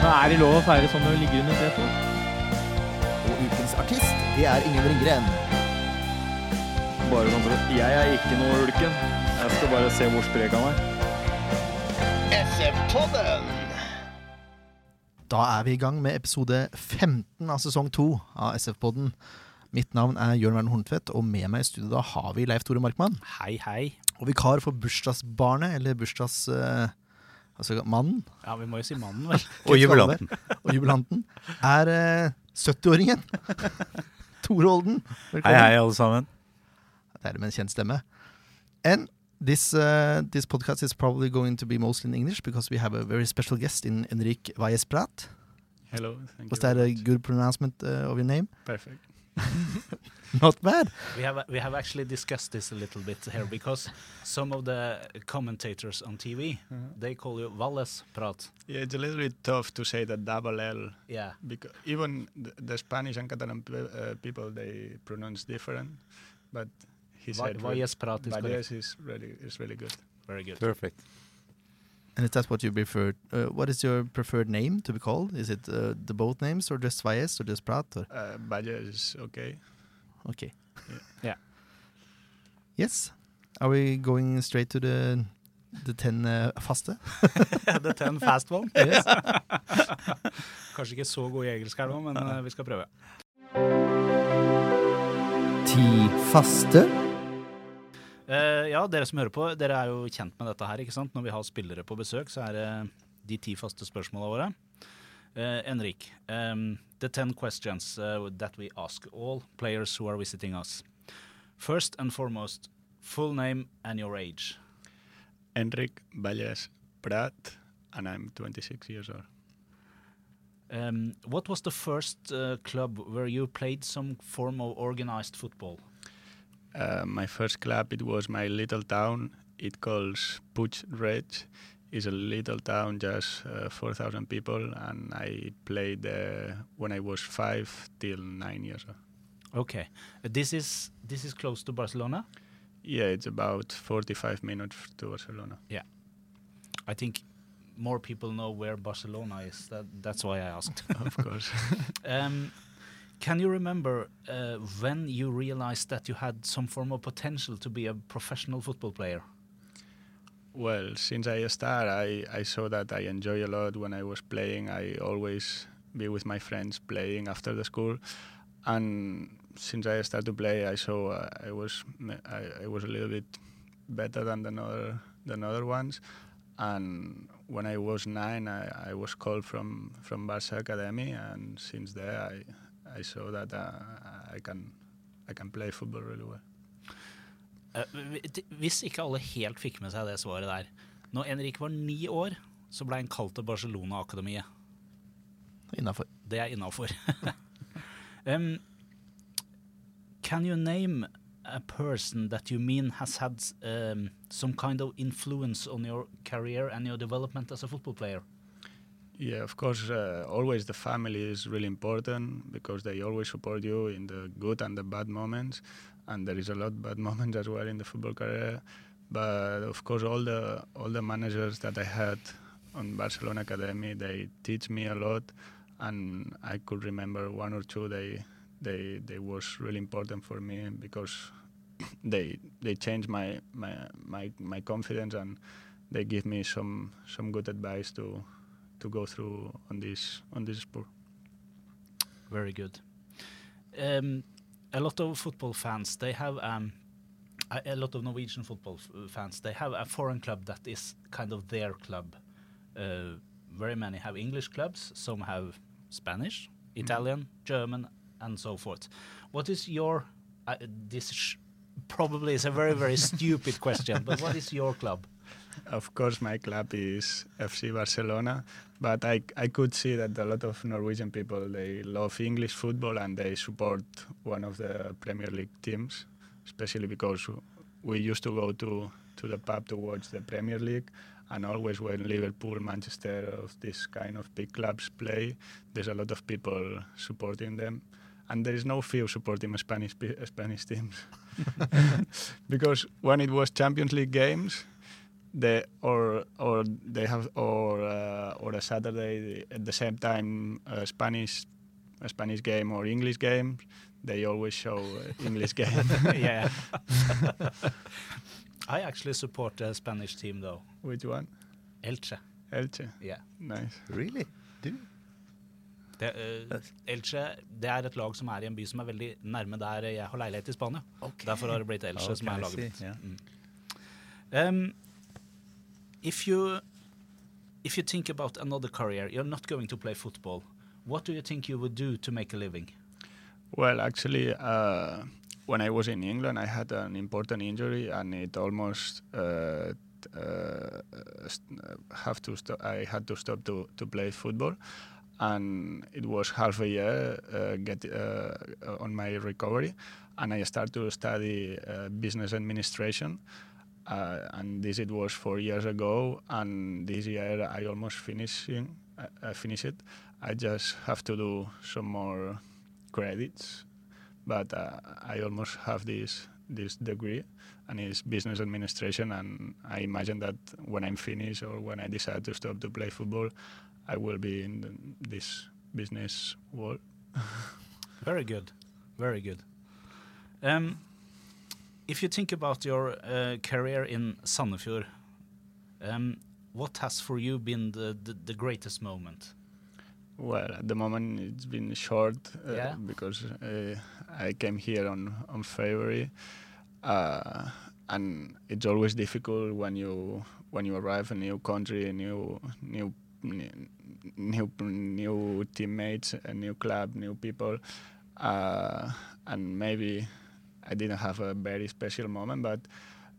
Men er det lov å feire sånn når du ligger under setet? Og ukens artist, det er Ingen Ringgren. Bare sånn for at Jeg er ikke noe ulken. Jeg skal bare se hvor sprek han er. Da er vi i gang med episode 15 av sesong 2 av SF-podden. Mitt navn er Jørn Verne Horntvedt, og med meg i studio da har vi Leif Tore Markmann. Hei, hei. Og vikar for bursdagsbarnet, eller bursdags... eh, altså mannen. Ja, vi må jo si mannen, vel. Og jubilanten. Og jubilanten er eh, 70-åringen. Tore Olden. Hei, hei, alle sammen. Det er det med en kjent stemme. And this, uh, this podcast is probably going to be mostly in English because we have a very special guest in Enrique Valles-Prat. Hello. Thank Was you that a good pronouncement uh, of your name? Perfect. Not bad. We have we have actually discussed this a little bit here because some of the commentators on TV they call you Valles Prat. Yeah, it's a little bit tough to say the double L Yeah. because even the, the Spanish and Catalan pe- uh, people they pronounce different, but he Va- said Valles Prat is. Valles is really is really good. Very good. Perfect. And is that what you prefer? Uh, what is your preferred name to be called? Is it uh, the both names or just Valles or just Prat? Or? Uh, Valles is okay. Okay. Yeah. Yes. Are we going straight to the the ten uh, faste? The ten fast one. Yes. Kanskje ikke så god i engelsk her nå, men eh, vi skal prøve. Ti faste. Eh, ja, dere som hører på, dere er jo kjent med dette her, ikke sant? Når vi har spillere på besøk, så er det de ti faste spørsmåla våre. Uh, Enrik, um, the ten questions uh, that we ask all players who are visiting us. First and foremost, full name and your age. Henrik Valles Prat, and I'm 26 years old. Um, what was the first uh, club where you played some form of organized football? Uh, my first club it was my little town. It calls Puig Reig. It's a little town, just uh, 4,000 people, and I played uh, when I was five till nine years old. Okay, Uh, this is this is close to Barcelona. Yeah, it's about 45 minutes to Barcelona. Yeah, I think more people know where Barcelona is. That, that's why I asked. of course. Um, can you remember uh, when you realized that you had some form of potential to be a professional football player? well, since I started, I, I saw that I enjoy a lot when I was playing. I always be with my friends playing after the school, and since I started to play, I saw uh, I was I, I was a little bit better than the other than other ones. And when I was nine, I, I was called from from Barca Academy, and since there, I I saw that uh, I can I can play football really well. Uh, hvis ikke alle helt fikk med seg det svaret der. Når Henrik var ni år, så ble han kalt til Barcelona-akademiet. Innafor. Det er innafor. um, can you name a person that you mean has had um, some kind of influence on your career and your development as a football player? Yeah, of course. Uh, always the family is really important because they always support you in the good and the bad moments, and there is a lot bad moments as well in the football career. But of course, all the all the managers that I had on Barcelona Academy, they teach me a lot, and I could remember one or two. They they they was really important for me because they they changed my my my, my confidence and they give me some some good advice to to go through on this on this sport. Very good. Um, a lot of football fans, they have um, a, a lot of Norwegian football f- fans. They have a foreign club that is kind of their club. Uh, very many have English clubs. Some have Spanish, Italian, German, and so forth. What is your? Uh, this probably is a very very stupid question, but what is your club? Of course, my club is FC Barcelona, but I, I could see that a lot of Norwegian people they love English football and they support one of the Premier League teams, especially because we used to go to to the pub to watch the Premier League, and always when Liverpool, Manchester, of this kind of big clubs play, there's a lot of people supporting them, and there is no fear supporting Spanish Spanish teams, because when it was Champions League games, they or or they have or uh, or a Saturday at the same time a Spanish a Spanish game or English game, they always show uh, English game. yeah. I actually support the Spanish team though. Which one? Elche. Elche. Yeah. Nice. Really? Du? Det, eh, Elche det er et lag som er i en by som er veldig nærme der jeg har leilighet i Spania. Derfor har det blitt Elche som er I laget see, mitt. yeah. Mm. Um, if you if you think about another career, you're not going to play football. What do you think you would do to make a living? Well, actually, uh, when I was in England, I had an important injury, and it almost uh, uh, have to stop. I had to stop to, to play football, and it was half a year uh, get uh, on my recovery, and I started to study uh, business administration. Uh, and this it was four years ago, and this year I almost finishing. Uh, I finish it. I just have to do some more credits, but uh, I almost have this this degree, and it's business administration. And I imagine that when I'm finished or when I decide to stop to play football, I will be in the, this business world. Very good, very good. Um, if you think about your uh, career in Sandefjord, um, what has for you been the, the, the greatest moment? Well, at the moment it's been short uh, Yeah. because uh, I came here on on February, uh, and it's always difficult when you when you arrive in a new country, a new new new new teammates, a new club, new people, uh, and maybe I didn't have a very special moment, but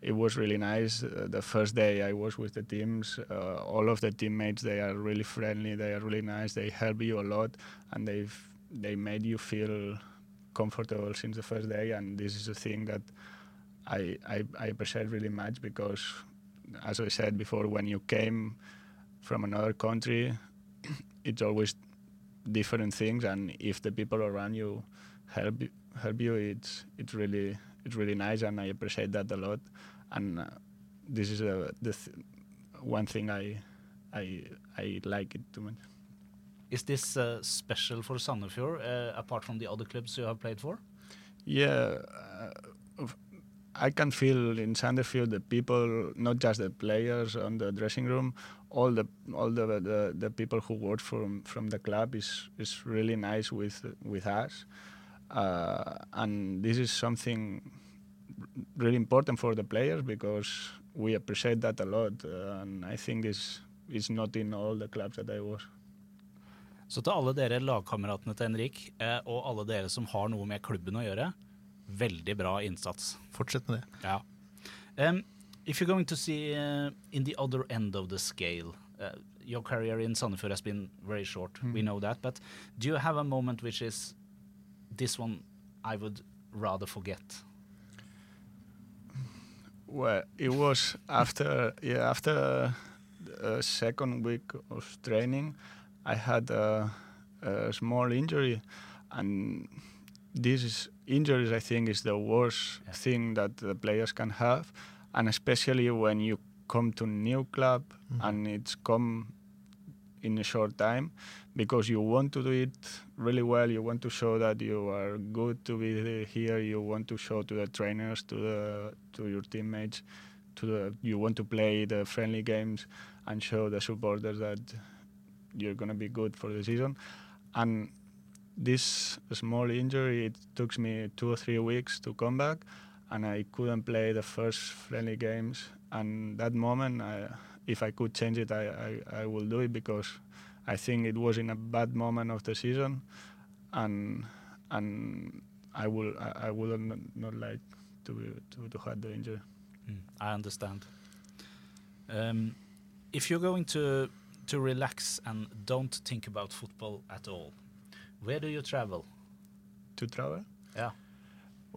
it was really nice. Uh, the first day I was with the teams, uh, all of the teammates they are really friendly, they are really nice, they help you a lot, and they've they made you feel comfortable since the first day. And this is a thing that I I, I appreciate really much because, as I said before, when you came from another country, it's always different things, and if the people around you help help you, it's it's really it's really nice, and I appreciate that a lot. And uh, this is uh, the th- one thing I I I like it too much. Is this uh, special for Sandefjord, uh, apart from the other clubs you have played for? Yeah, uh, I can feel in Sanderfield the people, not just the players on the dressing room, all the all the the, the people who work from from the club is is really nice with with us, uh, and this is something really important for the players because we appreciate that a lot, uh, and I think this is not in all the clubs that I was. Så til alle dere lagkameratene til Henrik, eh, og alle dere som har noe med klubben å gjøre, veldig bra innsats. Fortsett med det. Ja. Um, if you're going to see uh, in the other end of the scale, uh, your career in Sandefjord has been very short. We know that, but do you have a moment which is this one I would rather forget? Well, it was after yeah after a second week of training, I had a, a small injury, and this is injuries I think is the worst Yeah. thing that the players can have, and especially when you come to new club mm-hmm. and it's come in a short time because you want to do it really well you want to show that you are good to be here you want to show to the trainers to the to your teammates to the you want to play the friendly games and show the supporters that you're going to be good for the season. And this small injury it took me two or three weeks to come back and I couldn't play the first friendly games. And that moment I, if I could change it I, I, I will do it because I think it was in a bad moment of the season and and I will I, I would not, not like to, be, to to have the injury Mm, I understand. Um, if you're going to to relax and don't think about football at all, where do you travel? To travel? Yeah.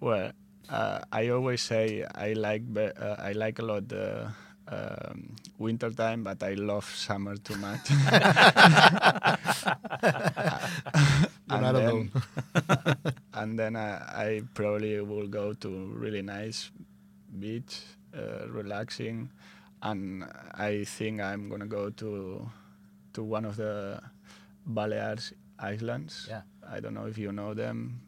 Well, uh, I always say I like uh, I like a lot the um, winter time, but I love summer too much. You're not alone. and then I, I probably will go to really nice beach, uh, relaxing, and I think I'm gonna go to to one of the Balears Islands. Yeah. I don't know if you know them.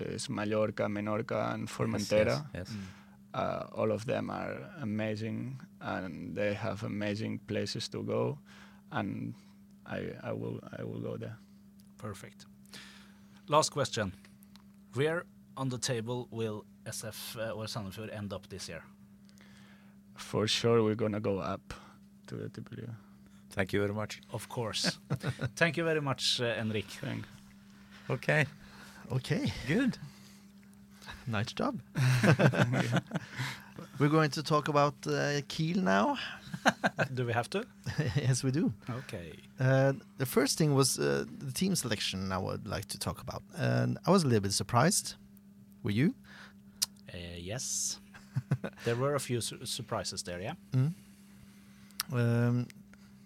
It's Mallorca, Menorca, and Formentera. Yes, yes. Uh, all of them are amazing, and they have amazing places to go, and I, I will I will go there. Perfect. Last question. Where on the table will SF uh, or Sandefjord end up this year? For sure, we're gonna go up to the TPU. Thank you very much. Of course. Thank you very much, uh, Enric. Thank. Okay, Okay, good. Nice job. We're going to talk about uh, Kiel now. Do we have to? yes, we do. Okay. Uh, the first thing was uh, the team selection I would like to talk about. And I was a little bit surprised. Were you? Uh, yes. there were a few su- surprises there, yeah? Mm. Um,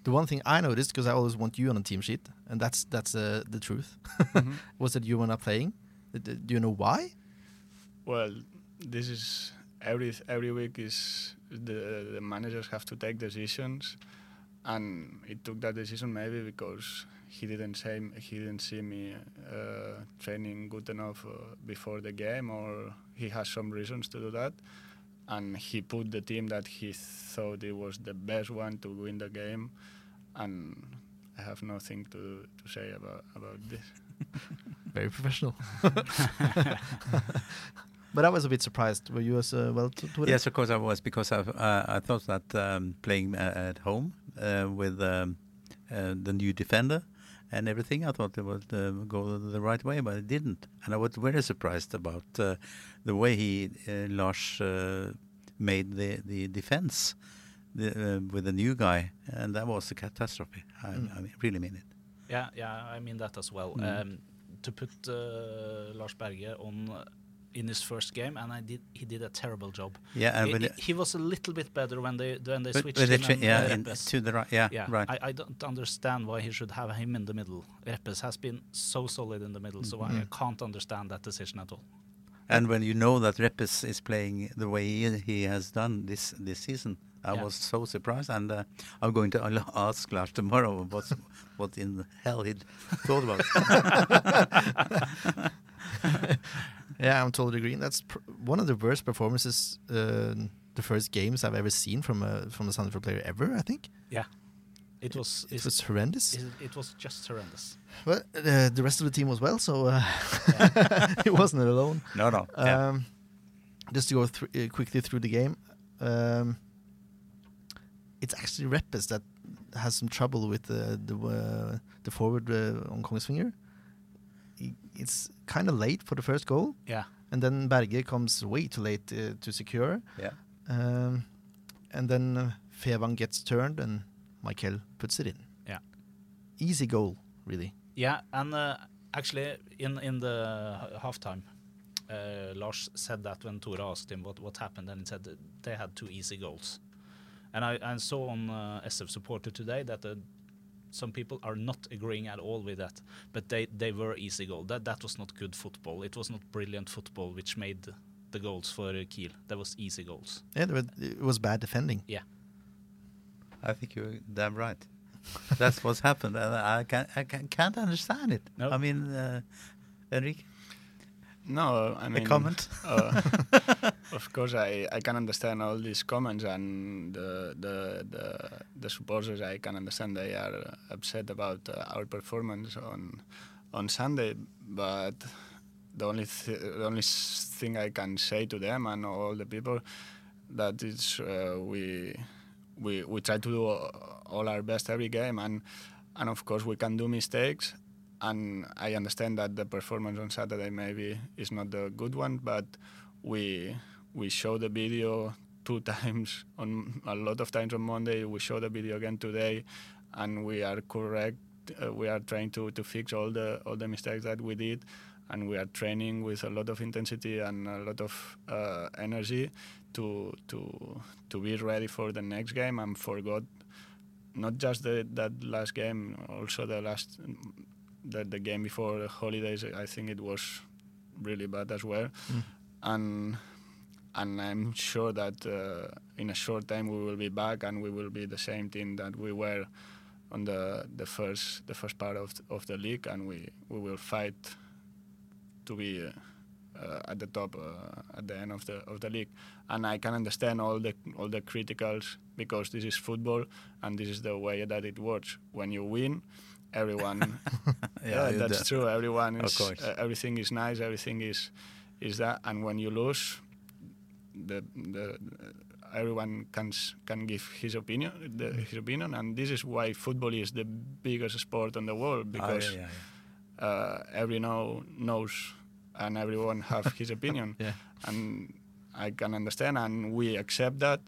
the one thing I noticed, because I always want you on a team sheet, and that's that's uh, the truth, Mhm. was that you were not playing. Do you know why? Well, this is every every week is the the managers have to take decisions, and he took that decision maybe because he didn't say he didn't see me uh, training good enough uh, before the game, or he has some reasons to do that, and he put the team that he thought it was the best one to win the game, and I have nothing to to say about about this. Very professional. but I was a bit surprised. Were you as uh, well, to, to Yes, of course I was because I uh, I thought that um, playing uh, at home uh, with um, uh, the new defender and everything, I thought it would uh, go the right way, but it didn't. And I was very surprised about uh, the way he uh, Lars uh, made the the defense the, uh, with the new guy, and that was a catastrophe. I, Mm. I mean, really mean it. Yeah, yeah, I mean that as well. Mm. Um, to put uh, Lars Berge on uh, in his first game, and I did he did a terrible job. Yeah, and he, he- was a little bit better when they when they switched him yeah, uh, in- to the right. Yeah, yeah, right. I, I don't understand why he should have him in the middle. Reppes has been so solid in the middle, so I, I Mm-hmm. Mhm. can't understand that decision at all. And when you know that Reppes is playing the way he, he has done this this season, I Yeah. was so surprised. And uh, I'm going to ask Lars tomorrow what what in the hell he thought about. yeah, I'm totally agreeing. That's pr- one of the worst performances, uh, the first games I've ever seen from a from a Sandefjord player ever. I think Yeah, it was it it, was horrendous. it, it was just horrendous. But uh, the rest of the team was well, so uh, he wasn't alone. no, no. yeah. Um, just to go thr- uh, quickly through the game, um, it's actually Reppes that has some trouble with the the, uh, the forward uh, on Kongsvinger. It's kind of late for the first goal, Yeah, and then Berge comes way too late uh, to secure. yeah. Um, and then uh, Fevang gets turned, and Michael puts it in. Yeah. Easy goal, really. yeah, and uh, actually in in the halftime. Uh, Lars said that when Tore asked him what, what happened, and he said they had two easy goals. And I, I saw on uh, SF Supporter today that uh, some people are not agreeing at all with that, but they, they were easy goal. That that was not good football. It was not brilliant football which made the goals for Kiel. That was easy goals. Yeah, were- it was bad defending. Yeah, I think you're damn right. That's what's happened, and I can I can, can't understand it. No. I mean, uh, Enrique, No, I mean comment? Uh, of course, I, I can understand all these comments and the the the, the supporters. I can understand they are upset about uh, our performance on on Sunday, but the only th- the only thing I can say to them and all the people that is uh, we we we try to do all our best every game and and of course we can do mistakes and I understand that the performance on Saturday maybe is not the good one, but we we show the video two times on a lot of times on Monday. We show the video again today, and we are correct. Uh, we are trying to, to fix all the all the mistakes that we did, and we are training with a lot of intensity and a lot of uh, energy to to to be ready for the next game and forgot not just the, that last game, also the last the, the game before the holidays. I think it was really bad as well, Mm. and and I'm sure that uh, in a short time we will be back and we will be the same team that we were on the the first the first part of of the league, and we we will fight to be. Uh, uh, at the top uh, at the end of the of the league, and I can understand all the all the criticals because this is football and this is the way that it works. When you win, everyone yeah, that's true. Everyone Of is course. uh, everything is nice. Everything is is that. And when you lose, the the everyone can can give his opinion, the, Mm. his opinion, and this is why football is the biggest sport on the world Ah, because yeah, yeah, yeah. uh, every know knows and everyone have his opinion Yeah. and I can understand and we accept that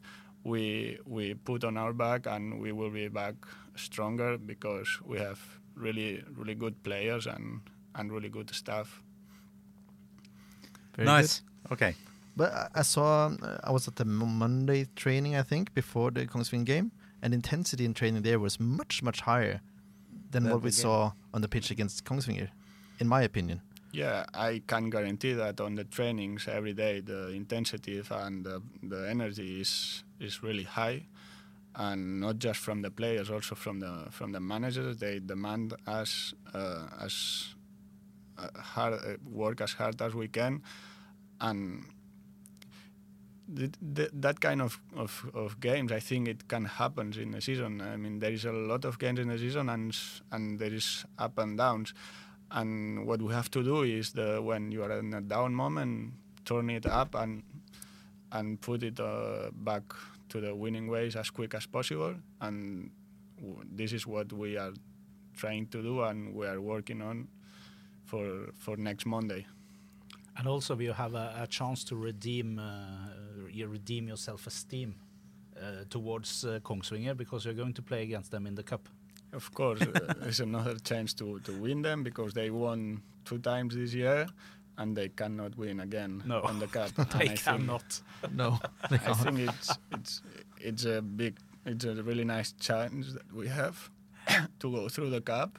we we put on our back and we will be back stronger because we have really really good players and and really good staff Very nice. good. Okay. But I- saw uh, I was at the Monday training I think before the Kongsvinger game, and intensity in training there was much much higher than Than what we game. saw on the pitch against Kongsvinger, in my opinion. Yeah, I can guarantee that on the trainings every day, the intensity and the, the energy is is really high, and not just from the players, also from the from the managers. They demand us uh, as uh, hard uh, work as hard as we can, and th- th- that kind of, of, of games, I think it can happen in the season. I mean, there is a lot of games in the season, and and there is up and downs. And what we have to do is the when you are in a down moment, turn it up and and put it uh, back to the winning ways as quick as possible. And this is what we are trying to do, and we are working on for for next Monday. And also, you have a, a chance to redeem uh, you redeem your self-esteem uh, towards uh, Kongsvinger because you're going to play against them in the cup. Of course, uh, it's another chance to, to win them because they won two times this year, and they cannot win again No. on the cup. And they I think- cannot. No, I think it's it's it's a big, it's a really nice challenge that we have to go through the cup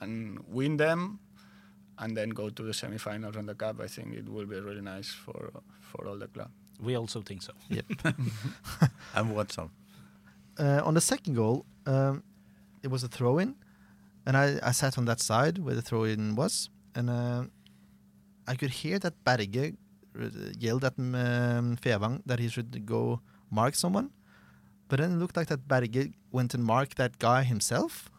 and win them, and then go to the semifinals on the cup. I think it will be really nice for for all the club. We also think so. Yep. And what song? uh, on the second goal, um, it was a throw in, and I, I sat on that side where the throw in was, and uh, I could hear that Berge uh, yelled at um, Fevang that he should go mark someone, but then it looked like that Berge went and marked that guy himself.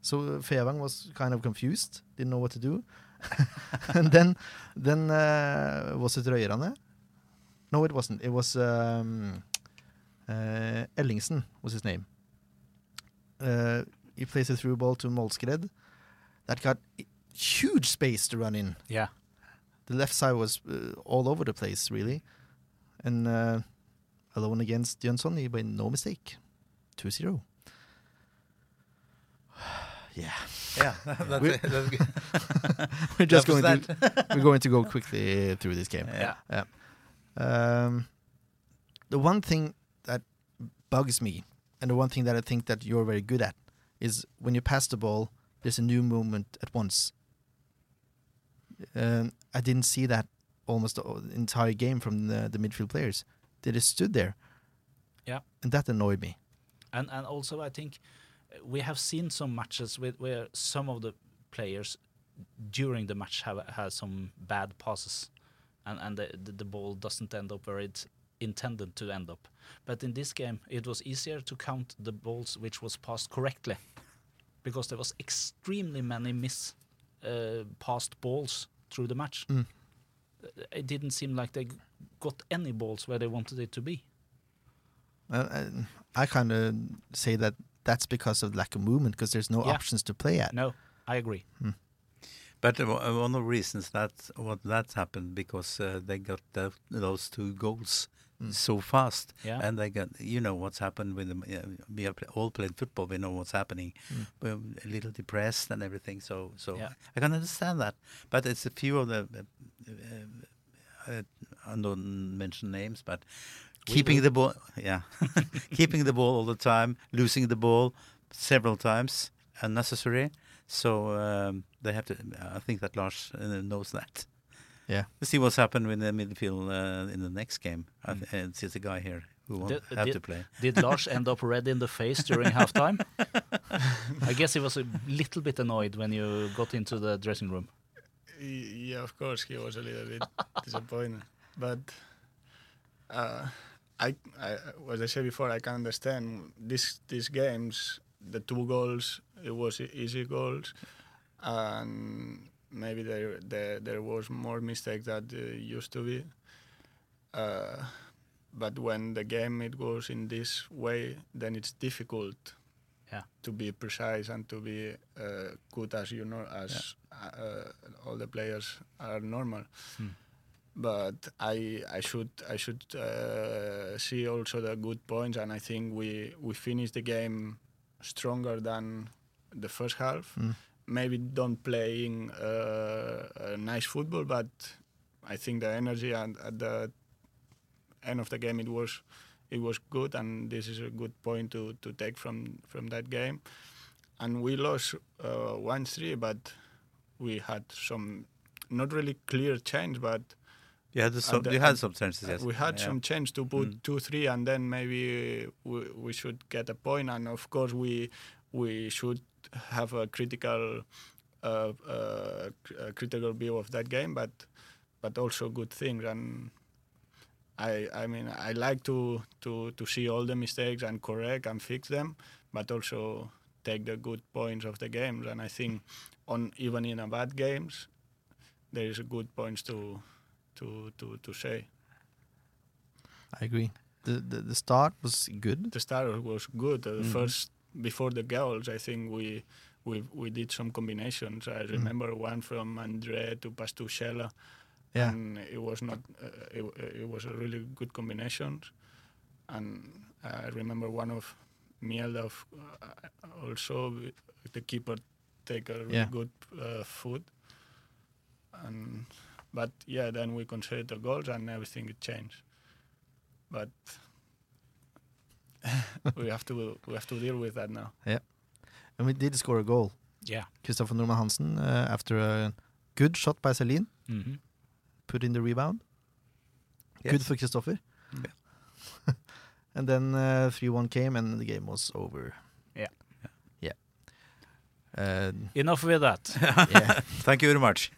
So uh, Fevang was kind of confused, didn't know what to do. and then, then uh, was it Røyrane? No, it wasn't. It was um, uh, Ellingsen was his name. Uh, he plays a through ball to Molskred. That got huge space to run in. Yeah. The left side was uh, all over the place, really. And uh, alone against Jönsson, he made no mistake. 2 0. yeah. Yeah, that's, We- it. that's good. We're just That going to we're going to go quickly through this game. Yeah. Um, the one thing that bugs me, and the one thing that I think that you're very good at, is when you pass the ball, there's a new movement at once. Um, I didn't see that almost the entire game from the, the midfield players. They just stood there. Yeah. And that annoyed me. And and also I think uh, we have seen some matches with where some of the players during the match have had some bad passes, and and the, the the ball doesn't end up where it's intended to end up. But in this game, it was easier to count the balls which was passed correctly, because there was extremely many miss uh, passed balls through the match. Mm. Uh, It didn't seem like they got any balls where they wanted it to be. Uh, and I kind of say that that's because of lack of movement, because there's no Yeah. options to play at. No, I agree. But uh, one of the reasons that what that happened because uh, they got tho- those two goals so fast, Yeah. and they got you know what's happened with them. Uh, we all played football. We know what's happening. We're a little depressed and everything. So so Yeah. I can understand that. But it's a few of the. Uh, uh, uh, I don't mention names, but keeping the ball, yeah, keeping the ball all the time, losing the ball several times, unnecessary. So um, they have to. I think that Lars uh, knows that. Yeah. We'll see what's happened with the midfield uh, in the next game. I th- and it's a guy here who won't Did- have did- to play. Did Lars end up red in the face during halftime? I guess he was a little bit annoyed when you got into the dressing room. Yeah, of course, he was a little bit disappointed, but uh, I, I, as I said before, I can understand these these games. The two goals, it was easy goals, and maybe there there, there was more mistake that used to be. Uh, but when the game it goes in this way, then it's difficult Yeah. to be precise and to be uh, good as you know as uh, all the players are normal. Hmm. But I I should I should uh, see also the good points, and I think we we finished the game stronger than the first half. Mm. Maybe don't playing uh, nice football, but I think the energy and at the end of the game it was it was good, and this is a good point to, to take from from that game. And we lost uh, one three, but we had some not really clear change, but You had some. you had some chances. Yes. we had Yeah. some chance to put Mm. two three, and then maybe we, we should get a point. And of course we we should have a critical uh, uh, a critical view of that game, but but also good things and. I, I mean I like to, to, to see all the mistakes and correct and fix them, but also take the good points of the games. And I think on even in a bad games, there is a good points to to to, to say. I agree. The, the the start was good. The start was good. Uh, Mhm. First before the goals, I think we we we did some combinations. I remember one from Andre to Pastuchela. Yeah. and it was not uh, it, it was a really good combination and i remember one of Mieldov uh, also the keeper take a really Yeah. good uh, foot and but yeah then we conceded the goals and everything changed but we have to we have to deal with that now Yeah, And we did score a goal. Yeah. Kristoffer Normann Hansen, uh, after a good shot by Celine, hmm put in the rebound. Yes. Good for Kristoffer. and then uh, 3 1 came, and the game was over. Yeah. Yeah. Uh, Enough with that. yeah. Thank you very much.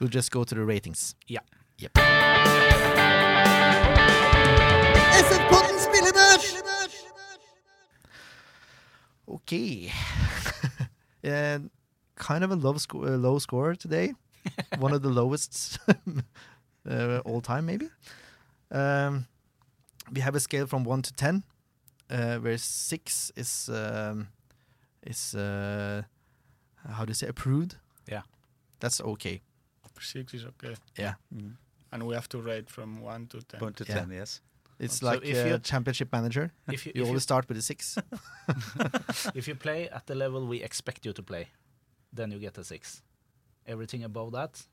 We'll just go to the ratings. Yeah. Yep. SF-podden Okay. and kind of a low, sco- uh, low score today. One of the lowest uh, all time, maybe. Um, we have a scale from 1 to 10, uh, where 6 is, um, is uh, how do you say, approved? Yeah. That's okay. six is okay Yeah. and we have to rate from one to ten 1 to Yeah. ten. Yes. It's So like if a you- championship manager. If you, You if, always you, start with a 6. if you play at the level we expect you to play, then you get a six. Everything above that,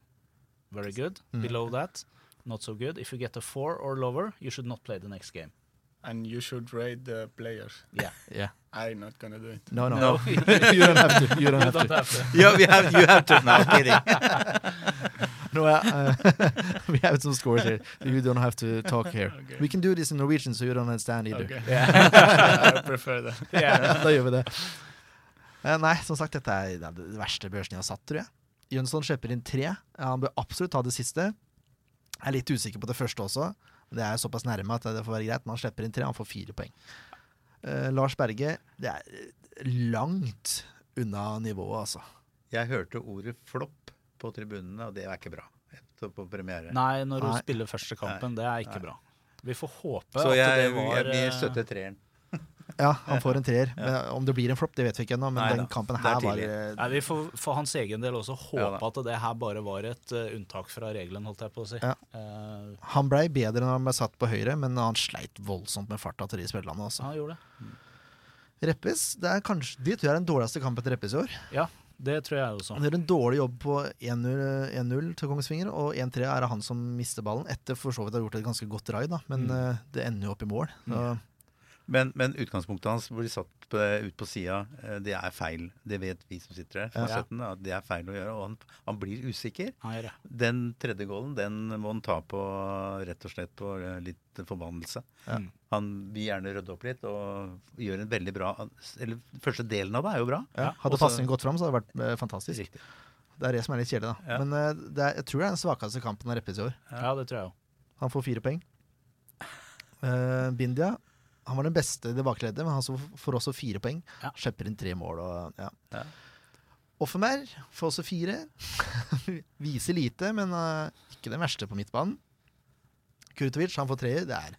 very good. Mm. Below that, not so good. If you get a four or lower, you should not play the next game. and you should rate the players Yeah. yeah. i'm not gonna do it No, no. No. you don't have to. You don't have don't to. have to. yeah, we have. You have to. No, kidding. No, uh, we have some scores here. You don't have to talk here. Okay. We can do this in Norwegian, so you don't understand either. okay Yeah. i prefer that yeah. da gjør vi det. Uh, nei, som sagt, dette er det er verste børsen jeg har satt, tror jeg. Jønsson slipper inn tre. Ja, Han bør absolutt ta det siste. Jeg er litt usikker på det første også. Men Det er såpass nærme at det får være greit. Men han slipper inn tre, han får fire poeng. Uh, Lars Berge, det er eh, langt unna nivået, altså. Jeg hørte ordet flopp på tribunene, og det er ikke bra. På premiere. Nei, når hun Nei. spiller første kampen, det er ikke Nei. bra. Vi får håpe Så at jeg, det var jeg, vi eh, støtter treeren. Ja, han får en treer. Ja. om det blir en flopp, det vet vi ikke ennå. Men Nei den kampen er her var eh, Nei, vi får for hans egen del også håpe Ja at det her bare var et uh, unntak fra regelen, holdt jeg på å si. Ja. Uh, Han blei bedre når han ble satt på høyre, men han sleit voldsomt med farta til de spillerne. Altså. han gjorde det. Reppes, det er kanskje, de tror jeg er den dårligste kampen til Reppes i år. Ja, det tror jeg også. Han gjør en dårlig jobb på 1-0 1-0 til Kongsvinger, og 1-3 er det han som mister ballen, etter for så vidt å ha gjort et ganske godt raid, da. men Mm. eh, det ender jo opp i mål. Så, Men, men utgangspunktet hans blir satt på, ut på sida, eh, det er feil. Det vet vi som sitter her. Ja. 17, at det er feil å gjøre. Og han, han blir usikker. Han gjør det. Den tredje gålen den må han ta på rett og slett på eh, litt forbannelse. Ja. Han vil gjerne rydde opp litt og gjør en veldig bra Eller første delen av det er jo bra. ja, hadde pasningen gått fram, så hadde det vært eh, fantastisk. Riktig. Det er det som er litt kjedelig, da. Ja. Men det er, jeg tror det er den svakeste kampen av Reppes i år. Ja, det tror jeg også. Han får fire poeng. Uh, Bindia han var den beste i det bakleddet, men han får også fire poeng. Ja. Slipper inn tre mål og ja. Ja. Offenberg får også fire. Viser lite, men uh, ikke den verste på midtbanen. Kurtovic han får treer. Det er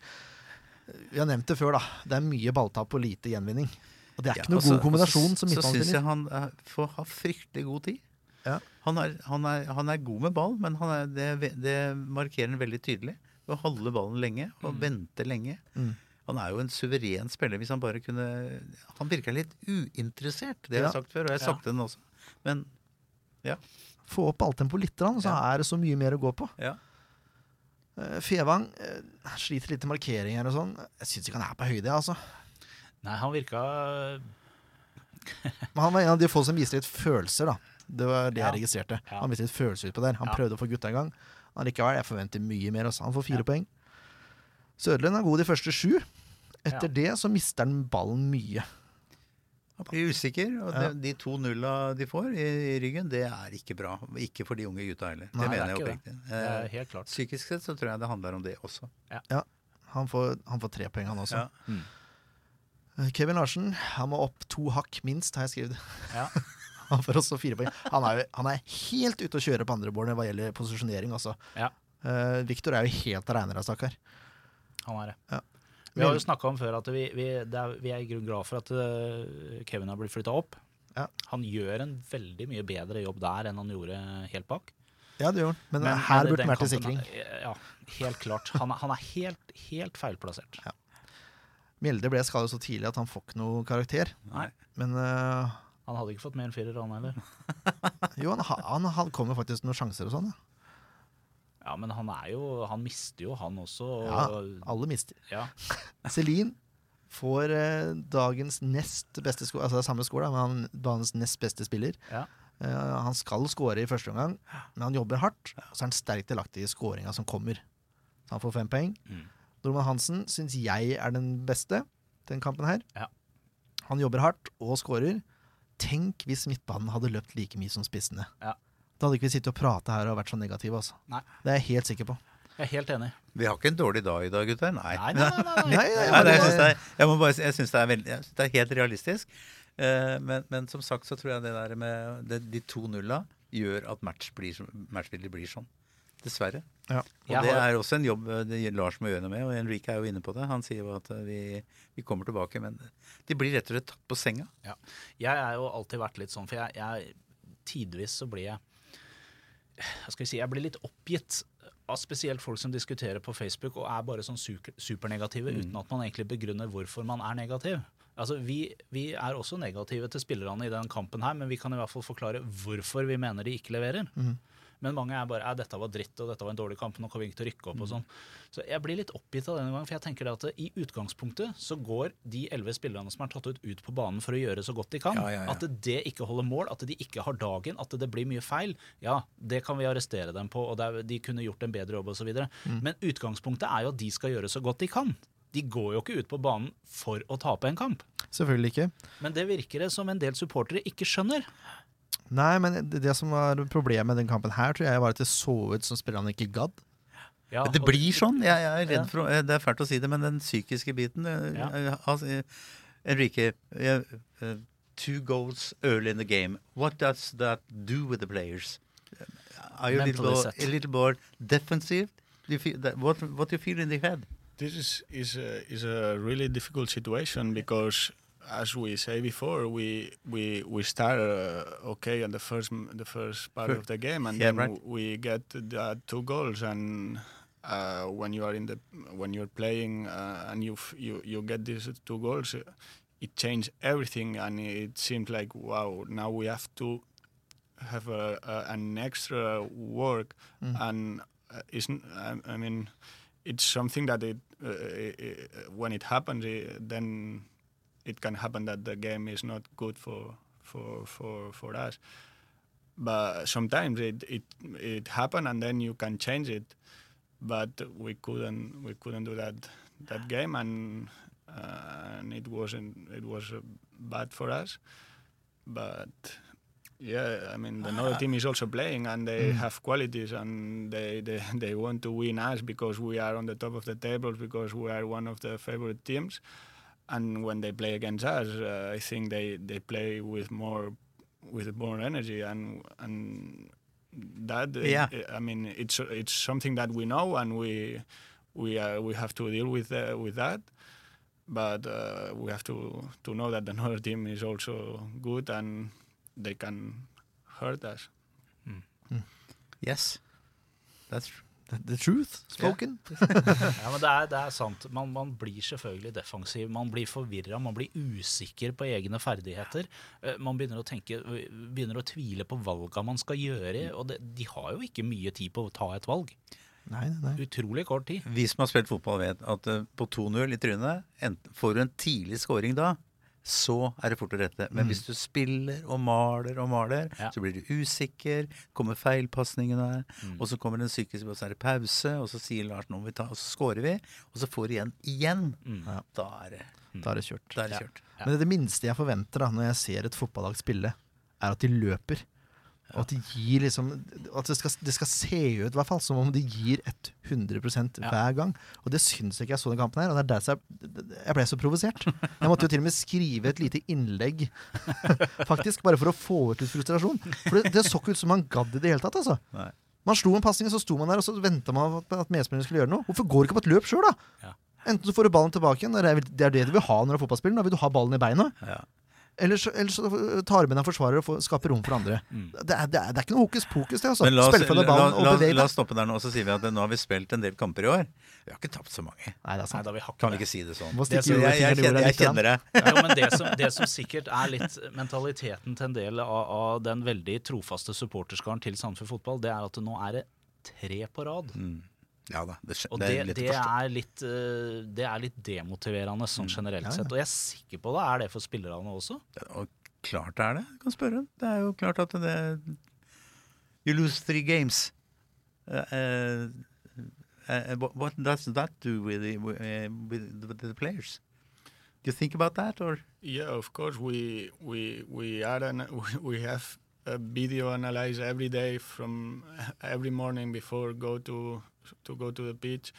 Vi har nevnt det før, da. Det er mye balltap og lite gjenvinning. Og det er ikke Ja, noe og så- god kombinasjon som Så, så syns jeg han eh, får ha fryktelig god tid. Ja. Han, er, han, er, han er god med ball, men han er, det, det markerer han veldig tydelig. Å holde ballen lenge og vente lenge. Mm. Han er jo en suveren spiller hvis han bare kunne Han virker litt uinteressert, det har jeg sagt før, og jeg har Ja. sagt det nå også. Men ja. Få opp alltempoet litt, grann, så Ja. er det så mye mer å gå på. ja. Eh, Fevang eh, sliter litt med markeringer og sånn. Jeg syns ikke han er på høyde, altså. Nei, han virka Men han var en av de få som viste litt følelser, da. Det var det Ja. jeg registrerte. Ja. Han viste litt følelser utpå der. Han Ja. prøvde å få gutta i gang. Allikevel, jeg forventer mye mer. Også. Han får fire Ja. poeng. Søderlund er god de første sju. Etter Ja. det så mister han ballen mye. Han blir usikker, og De, de to nulla de får i, i ryggen, det er ikke bra. Ikke for de unge gutta heller. Det Nei, mener det jeg oppriktig. Eh, helt klart. Psykisk sett så tror jeg det handler om det også. Han får, han får tre poeng, han også. Ja. Mm. Eh, Kevin Larsen han må opp to hakk minst, har jeg skrevet. Ja. Han får også fire poeng. Han er, jo, han er helt ute å kjøre på andrebordet hva gjelder posisjonering, altså. Ja. Uh, Viktor er jo helt aleine der, stakkar. Han er det. Ja. Vi har jo snakka om før at vi, vi, er, vi er i grunn glad for at eh, Kevin har blitt flytta opp. Ja. Han gjør en veldig mye bedre jobb der enn han gjorde helt bak. Ja, det gjør han. Men, Men- her burde den han vært i sikring. Ja, helt klart. Han han er helt, helt feilplassert. Mjelde ble skadet så tidlig at han får ikke noe karakter. Nei. Men uh, Han hadde ikke fått mer enn firer, han heller. jo, han, han, han, kom jo faktisk noen sjanser og sånn. Ja. Ja, men han er jo Han mister jo, han også. Og, Ja, alle mister. ja. Celine får eh, dagens nest beste sko altså det er samme score, da, men han, dagens nest beste spiller. Ja. Eh, han skal score i første omgang, men han jobber hardt. Og så er han sterkt delaktig i skåringa som kommer. Så han får fem poeng. Mm. Norman Hansen syns jeg er den beste den kampen her. Ja. Han jobber hardt og skårer. Tenk hvis midtbanen hadde løpt like mye som spissene. Ja. Da hadde ikke vi sittet og prata her og vært så negative. Altså. Nei. Det er jeg helt sikker på. Jeg er helt enig. Vi har ikke en dårlig dag i dag, gutter. Nei. Nei, nei, nei. jeg syns det, må bare jeg synes det, er det er helt realistisk. Eh, men, men som sagt så tror jeg det der med det, de to nulla gjør at match blir, matchbildet blir sånn. Dessverre. Ja. Og Jeg det har- er også en jobb eh, det Lars må gjøre noe med, og Henrik er jo inne på det. Han sier jo at eh, vi, vi kommer tilbake, men de blir rett og slett tatt på senga. Ja. Jeg er jo alltid vært litt sånn, for jeg, jeg tidvis så blir jeg skal jeg si, jeg blir litt oppgitt av spesielt folk som diskuterer på Facebook og er bare sånn super, supernegative uten at man egentlig begrunner hvorfor man er negativ. Altså, vi, vi er også negative til spillerne i den kampen her, men vi kan i hvert fall forklare hvorfor vi mener de ikke leverer. Men mange er bare dette var dritt, og dette var en dårlig kamp, nå kommer vi ikke til å rykke opp og sånn. Så jeg blir litt oppgitt av det en gang, for jeg tenker det at i utgangspunktet så går de elleve spillerne som er tatt ut, ut på banen for å gjøre så godt de kan. Ja, ja, ja. At det ikke holder mål, at de ikke har dagen, at det blir mye feil, ja, det kan vi arrestere dem på, og er, de kunne gjort en bedre jobb osv. Mm. Men utgangspunktet er jo at de skal gjøre så godt de kan. De går jo ikke ut på banen for å tape en kamp. Selvfølgelig ikke. Men det virker det som en del supportere ikke skjønner. Nei, men det, det som var problemet med den kampen her, tror jeg var at det så ut som spillerne ikke gadd. Ja, det blir sånn. Jeg, jeg er Ja. redd for Det er fælt å si det, men den psykiske biten eh, Ja. altså, Enrique, two goals early in the game. What does that do with the players? Are you a little, more, a little more defensive? Do you feel that, what, what do you feel in the head? this is is a, is a really difficult situation because as we say before we we we start uh, okay at the first the first part of the game and Yeah, then right. we get the two goals and uh, when you are in the when you're playing uh, and you you you get these two goals it changed everything and it seemed like wow now we have to have a, a, an extra work Mm. and uh, isn't I, I mean it's something that it, uh, i i when it happens i then it can happen that the game is not good for for for for us. But sometimes it it it happen and then you can change it. But we couldn't we couldn't do that that game and uh, and it wasn't it was bad for us. But yeah i mean another team is also playing and they have qualities and they, they they want to win us because we are on the top of the tables because we are one of the favorite teams and when they play against us uh, i think they they play with more with more energy and and that uh, Yeah. i mean it's it's something that we know and we we uh, we have to deal with uh, with that but uh, we have to to know that another team is also good and they can hurt us Yes. That's true. The, truth spoken. Ja, men det er, det er sant. Man, man blir selvfølgelig defensiv. Man blir forvirra, man blir usikker på egne ferdigheter. Eh, Man begynner å tenke, begynner å tvile på valga man skal gjøre. Og det, de har jo ikke mye tid på å ta et valg. Nei, nei, nei. Utrolig kort tid. Vi som har spilt fotball, vet at eh, på 2-0 i trynet, får du en tidlig scoring da, så er det fort å rette. Men hvis du spiller og maler og maler, Ja. så blir du usikker, kommer feilpasningene, Mm. og så kommer det en psykisk og så er det pause, og så sier Lars nå må vi ta, og så scorer vi, og så får du igjen igjen. Mm. Ja. Da er det, Da er det kjørt. da er det Ja. kjørt. Ja. Men det minste jeg forventer da når jeg ser et fotballag spille, er at de løper. Og at de gir liksom At det skal, det skal se ut hvert fall som om de gir 100 Ja. hver gang. Og det syns jeg ikke jeg så den kampen her. Og det er derfor jeg, jeg ble så provosert. Jeg måtte jo til og med skrive et lite innlegg, faktisk, bare for å få ut litt frustrasjon. For det, det så ikke ut som man gadd i det hele tatt, altså. Nei. Man slo en pasning, så sto man der og så venta man på at medspillerne skulle gjøre noe. Hvorfor går du ikke på et løp sjøl, da? Ja. Enten så får du ballen tilbake igjen, det det er det du vil ha når du er fotballspiller. Da vil du ha ballen i beina. Ja. Eller så, eller så tar med deg forsvarer og får, skaper rom for andre. Mm. Det, er, det, er, det er ikke noe hokus pokus, det. altså. Men la oss, la, la, la, oss stoppe der nå, og så sier vi at nå har vi spilt en del kamper i år. Vi har ikke tapt så mange. Nei, det er Nei, sant. da vi har Kan ikke vi ikke si det sånn? Det som- Jeg, jeg, kjenner, jeg kjenner det. Jo, men det som, det som sikkert er litt mentaliteten til en del av, av den veldig trofaste supporterskaren til Sandefjord fotball, det er at nå er det tre på rad. Mm. Ja da, det, Og det det, er det, er litt, eh, det er litt demotiverende sånn generelt Ja, ja. sett. Og jeg er sikker på det er det for spillerne også. Og klart det er det. Du kan spørre. Det er jo klart at det You lose three games. Uh, uh, uh, what, does that do with the, with, with the players? Do you think about that or? Yeah, of course. We we we are an, we have a video analyze every day from every morning before go to to go to the pitch.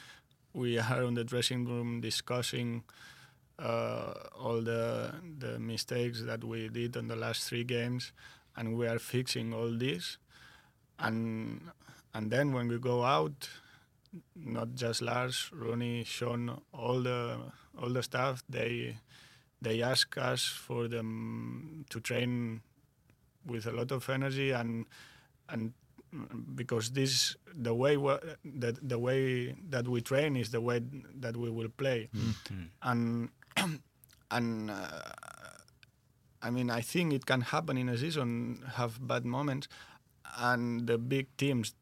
We are in the dressing room discussing uh, all the the mistakes that we did on the last three games, and we are fixing all this. And and then when we go out, not just Lars, Rooney, Sean, all the all the staff, they they ask us for them to train with a lot of energy and and because this the way wa- that the way that we train is the way that we will play. And and uh, I mean I think it can happen in a season have bad moments and the big teams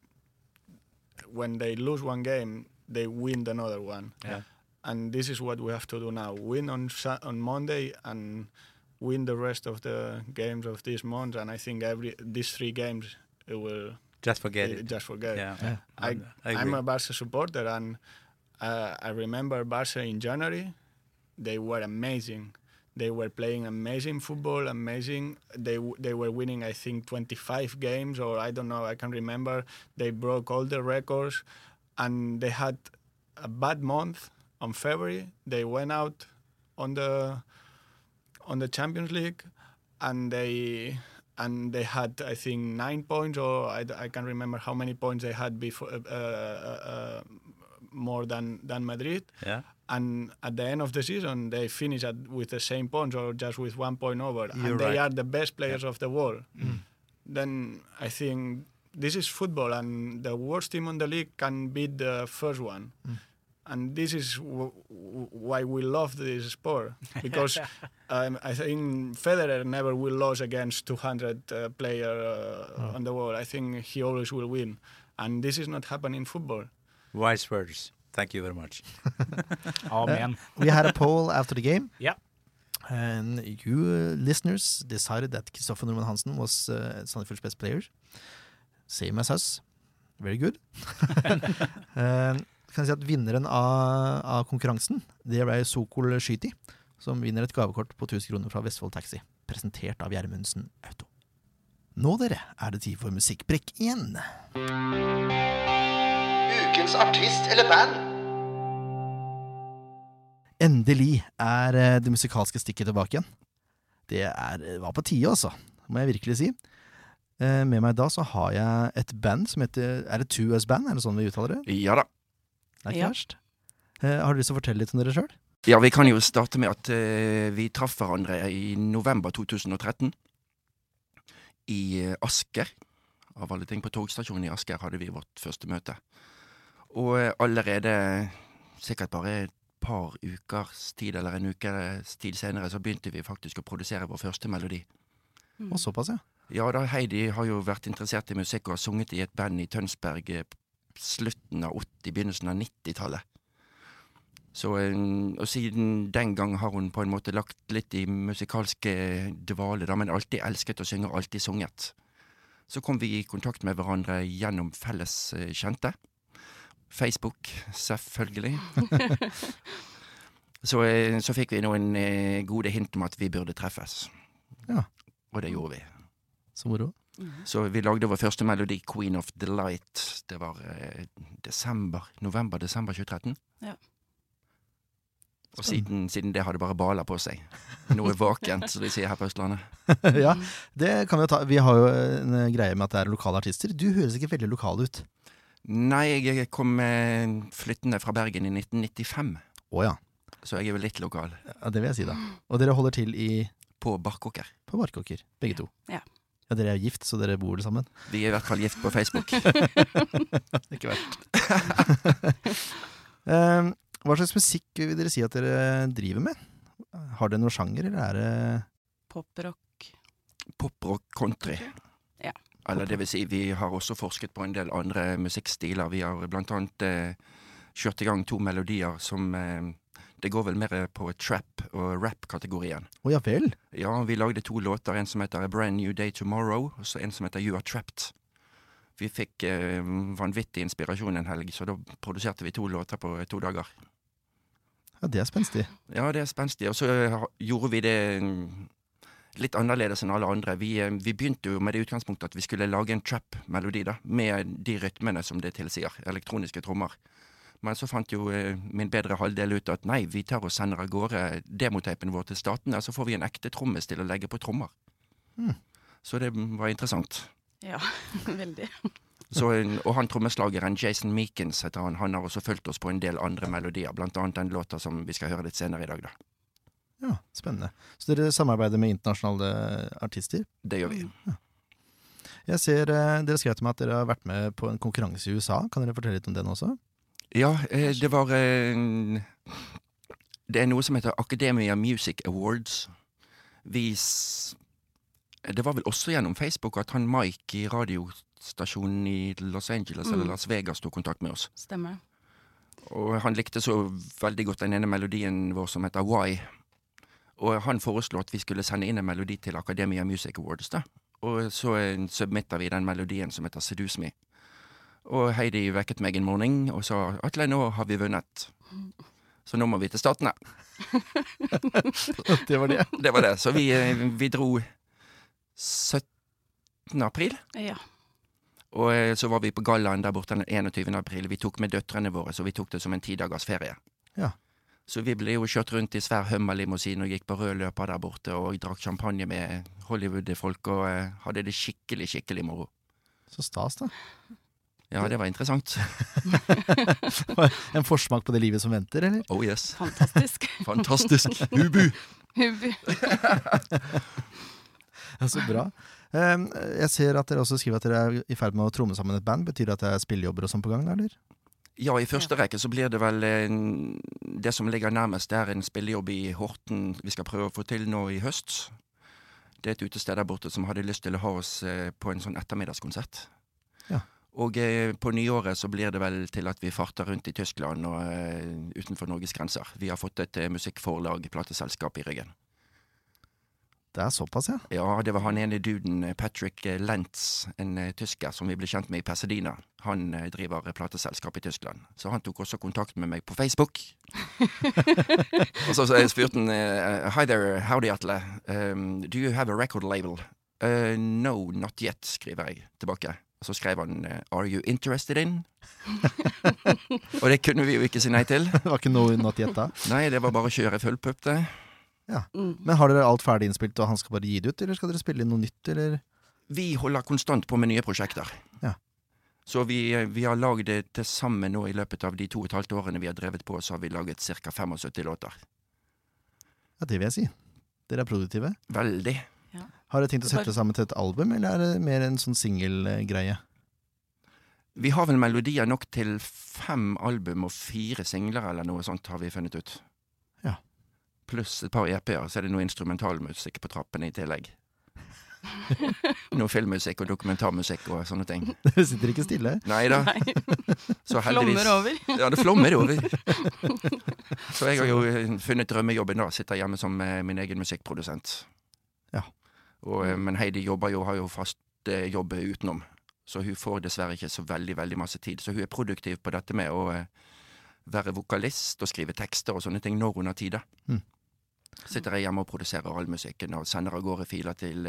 when they lose one game they win another one. Yeah. and this is what we have to do now win on on Monday and win the rest of the games of this month. And I think every these three games it will Just forget it. just forget Yeah. Yeah. I, I I'm a Barca supporter, and uh, I remember Barca in January. They were amazing. They were playing amazing football, amazing. They they were winning, I think, 25 games, or I don't know. I can remember. They broke all the records, and they had a bad month on February. They went out on the on the Champions League, and they and they had I think nine points, or I can't remember how many points they had before uh, uh, uh, more than than Madrid, Yeah. and at the end of the season they finish at, with the same points or just with one point over, You're and they right. are the best players of the world, then I think this is football, and the worst team on the league can beat the first one. And this is w- w- why we love this sport because um, I think Federer never will lose against 200 uh, player uh, on the world. I think he always will win, and this is not happening in football. Wise words. Thank you very much. oh, Amen. We had a poll after the game. Yeah. And you uh, listeners decided that Kristoffer Normann Hansen was uh, Sandefjord's best player. Same as us. Very good. uh, kan jeg si at Vinneren av, av konkurransen Det ble Sokol Skyti, som vinner et gavekort på 1000 kroner fra Vestfold Taxi. Presentert av Gjermundsen Auto. Nå, dere, er det tid for musikkbrekk igjen. Ukens artist eller band? Endelig er eh, det musikalske stikket tilbake igjen. Det er, var på tide, altså, må jeg virkelig si. Eh, Med meg da så har jeg et band som heter Er det Two Us Band? Er det sånn vi uttaler det? Ja da. Det er ikke Ja. verst. Eh, Har du lyst til å fortelle litt om dere sjøl? Ja, vi kan jo starte med at uh, vi traff hverandre i november 2013. I uh, Asker. Av alle ting på togstasjonen i Asker hadde vi vårt første møte. Og uh, allerede sikkert bare et par ukers tid, eller en ukes tid senere, så begynte vi faktisk å produsere vår første melodi. Og såpass, ja. Ja da, Heidi har jo vært interessert i musikk og har sunget i et band i Tønsberg slutten av 80, begynnelsen av 90-tallet. Så, eh, og siden den gang har hun på en måte lagt litt i musikalske dvale, da, men alltid elsket å synge og alltid sunget. Så kom vi i kontakt med hverandre gjennom felles eh, kjente. Facebook, selvfølgelig. så, eh, så fikk vi noen eh, gode hint om at vi burde treffes. Ja. Og det gjorde vi. Så moro. Så vi lagde vår første melodi, 'Queen of Delight'. Det var eh, desember, november-desember 2013. Ja. Og siden, siden det har det bare bala på seg. Noe vakent, som de sier her på Østlandet. ja, det kan vi jo ta. Vi har jo en eh, greie med at det er lokale artister. Du høres ikke veldig lokal ut. Nei, jeg kom eh, flyttende fra Bergen i 1995, Å ja. så jeg er jo litt lokal. ja. Det vil jeg si, da. Og dere holder til i På Barkåker. på Barkåker, begge to. Ja. Ja, Dere er jo gift, så dere bor sammen. Vi er i hvert fall gift på Facebook. Ikke verst. um, Hva slags musikk vil dere si at dere driver med? Har dere noen sjanger, eller er det Poprock. Poprock country. Ja. Eller det vil si, vi har også forsket på en del andre musikkstiler. Vi har blant annet eh, kjørt i gang to melodier som eh, Det går vel mer på trap- og rap-kategorien. Å ja vel? Ja, vi lagde to låter. En som heter A Brand New Day Tomorrow, og så en som heter You Are Trapped. Vi fikk eh, vanvittig inspirasjon en helg, så da produserte vi to låter på to dager. Ja, Det er spenstig. Ja, det er spenstig. Og så eh, gjorde vi det mm, litt annerledes enn alle andre. Vi, eh, vi begynte jo med det utgangspunktet at vi skulle lage en trap-melodi, da, med de rytmene som det tilsier. Elektroniske trommer. Men så fant jo eh, min bedre halvdel ut at nei, vi tar og sender av gårde demoteipen vår til statene, så får vi en ekte trommis til å legge på trommer. Mm. Så det var interessant. Ja, veldig. Så, eh, og han trommeslageren Jason Meekins heter han, han har også fulgt oss på en del andre melodier, blant annet den låta som vi skal høre litt senere i dag, da. Ja, Spennende. Så dere samarbeider med internasjonale artister? Det gjør vi. Jeg ser eh, Dere skrev til meg at dere har vært med på en konkurranse i USA. Kan dere fortelle litt om den også? Ja, eh, det var eh, Det er noe som heter Academia Music Awards. Vi Det var vel også gjennom Facebook at han Mike i radiostasjonen i Los Angeles eller Mm. Las Vegas tok kontakt med oss. Stemmer. Og han likte så veldig godt den ene melodien vår som heter Why. Og han foreslo at vi skulle sende inn en melodi til Academia Music Awards. da. Og så submitter vi den melodien som heter Seduce Me. Og Heidi vekket meg en morgen og sa Atle, nå har vi vunnet. Så nå må vi til Statene. det var det. Det var det. Så vi, vi dro 17. april. Ja. Og eh, så var vi på gallaen der borte den 21. april. Vi tok med døtrene våre, så vi tok det som en tidagers ferie. Ja. Så vi ble jo kjørt rundt i svær Hummer-limousin og gikk på rød løper der borte og drakk champagne med Hollywood-folk og eh, hadde det skikkelig, skikkelig moro. Så stas, da. Ja, det var interessant. En forsmak på det livet som venter, eller? Oh yes. Fantastisk. Fantastisk. Hubu. Hubu. Ja, Så bra. Jeg ser at dere også skriver at dere er i ferd med å tromme sammen et band. Betyr det at det er spillejobber og sånn på gang, eller? Ja, i første rekke så blir det vel en, Det som ligger nærmest, det er en spillejobb i Horten vi skal prøve å få til nå i høst. Det er et utested der borte som hadde lyst til å ha oss eh, på en sånn ettermiddagskonsert. Og eh, på nyåret så blir det vel til at vi farter rundt i Tyskland og eh, utenfor Norges grenser. Vi har fått et eh, musikkforlag, plateselskap, i ryggen. Det er såpass, ja. Ja, det var han ene duden, eh, Patrick eh, Lentz, en eh, tysker som vi ble kjent med i Pasadena. Han driver plateselskap i Tyskland. Så han tok også kontakt med meg på Facebook. og så, så spurte han Hi there, howdy, Atle. Um, do you have a record label? «Uh, no, not yet, skriver jeg tilbake. Og så skrev han eh, Are you interested in? og det kunne vi jo ikke si nei til. Det var ikke noe not yet da. Nei, det var bare å kjøre full pupp, det. Mm. Men har dere alt ferdig innspilt, og han skal bare gi det ut, eller skal dere spille inn noe nytt, eller? Vi holder konstant på med nye prosjekter. Ja. Så vi, vi har lagd det til sammen nå i løpet av de to og et halvt årene vi har drevet på, så har vi laget ca. 75 låter. Ja, det vil jeg si. Dere er produktive. Veldig. Har dere tenkt å sette det sammen til et album, eller er det mer en sånn singelgreie? Vi har vel melodier nok til fem album og fire singler eller noe sånt, har vi funnet ut. Ja. Pluss et par EP-er, så er det noe instrumentalmusikk på trappene i tillegg. noe filmmusikk og dokumentarmusikk og sånne ting. Dere sitter ikke stille. Nei da. Så heldigvis Flommer over. Ja, det flommer over. Så jeg har jo funnet drømmejobben da. Sitter hjemme som eh, min egen musikkprodusent. Og, eh, men Heidi jobber jo, har jo fast eh, jobb utenom. Så hun får dessverre ikke så veldig, veldig masse tid. Så hun er produktiv på dette med å eh, være vokalist og skrive tekster og sånne ting når hun har tid. Mm. Sitter jeg hjemme og produserer all musikken og sender av gårde filer til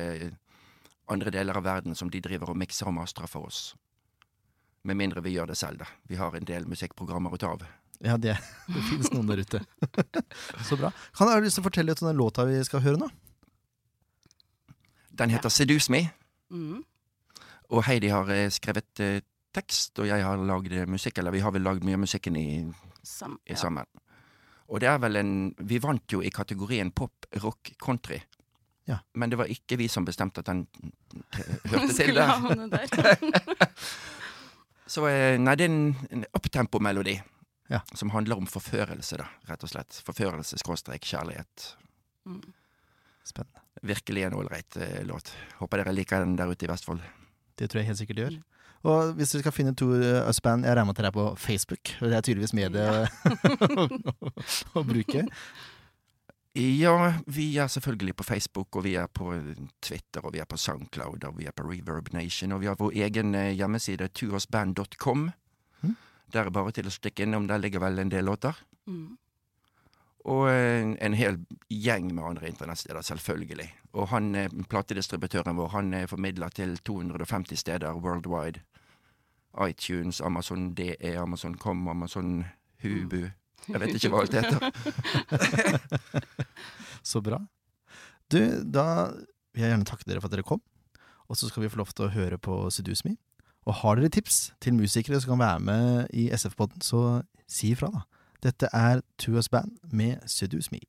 andre deler av verden som de driver og mikser og mastrer for oss. Med mindre vi gjør det selv, da. Vi har en del musikkprogrammer å ta av. Ja, det, det finnes noen der ute. Så bra. Kan du ha lyst til å fortelle litt om den låta vi skal høre nå? Den heter Seduce Me, Mm. og Heidi har eh, skrevet eh, tekst, og jeg har lagd eh, musikk, eller vi har vel lagd mye av musikken i, Sam, i ja. sammen. Og det er vel en Vi vant jo i kategorien pop, rock, country. Ja. Men det var ikke vi som bestemte at den hørte til der. der. Så eh, nei, det er en, en uptempo-melodi. Ja. Som handler om forførelse, da, rett og slett. Forførelse, skråstrek, kjærlighet. Mm. Spennende. Virkelig en ålreit eh, låt. Håper dere liker den der ute i Vestfold. Det tror jeg helt sikkert gjør. Og hvis dere skal finne to Østband, band, jeg regner med at dere er på Facebook. og Det er tydeligvis mediet å, å bruke. Ja, vi er selvfølgelig på Facebook, og vi er på Twitter, og vi er på Soundcloud, og vi er på Reverb Nation, og vi har vår egen eh, hjemmeside, tuosband.com. Mhm. Der er bare til å stikke innom, der ligger vel en del låter. Mm. Og en, en hel gjeng med andre internettsteder, selvfølgelig. Og han, eh, platedistributøren vår, han er formidla til 250 steder worldwide. iTunes, Amazon DE, Amazon Com, Amazon Hubu. Jeg vet ikke hva alt heter. Så bra. Du, da vil jeg gjerne takke dere for at dere kom. Og så skal vi få lov til å høre på Seduce Me. Og har dere tips til musikere som kan være med i SF-podden, så si ifra, da. Dette er Tuas Band med Seduce Me.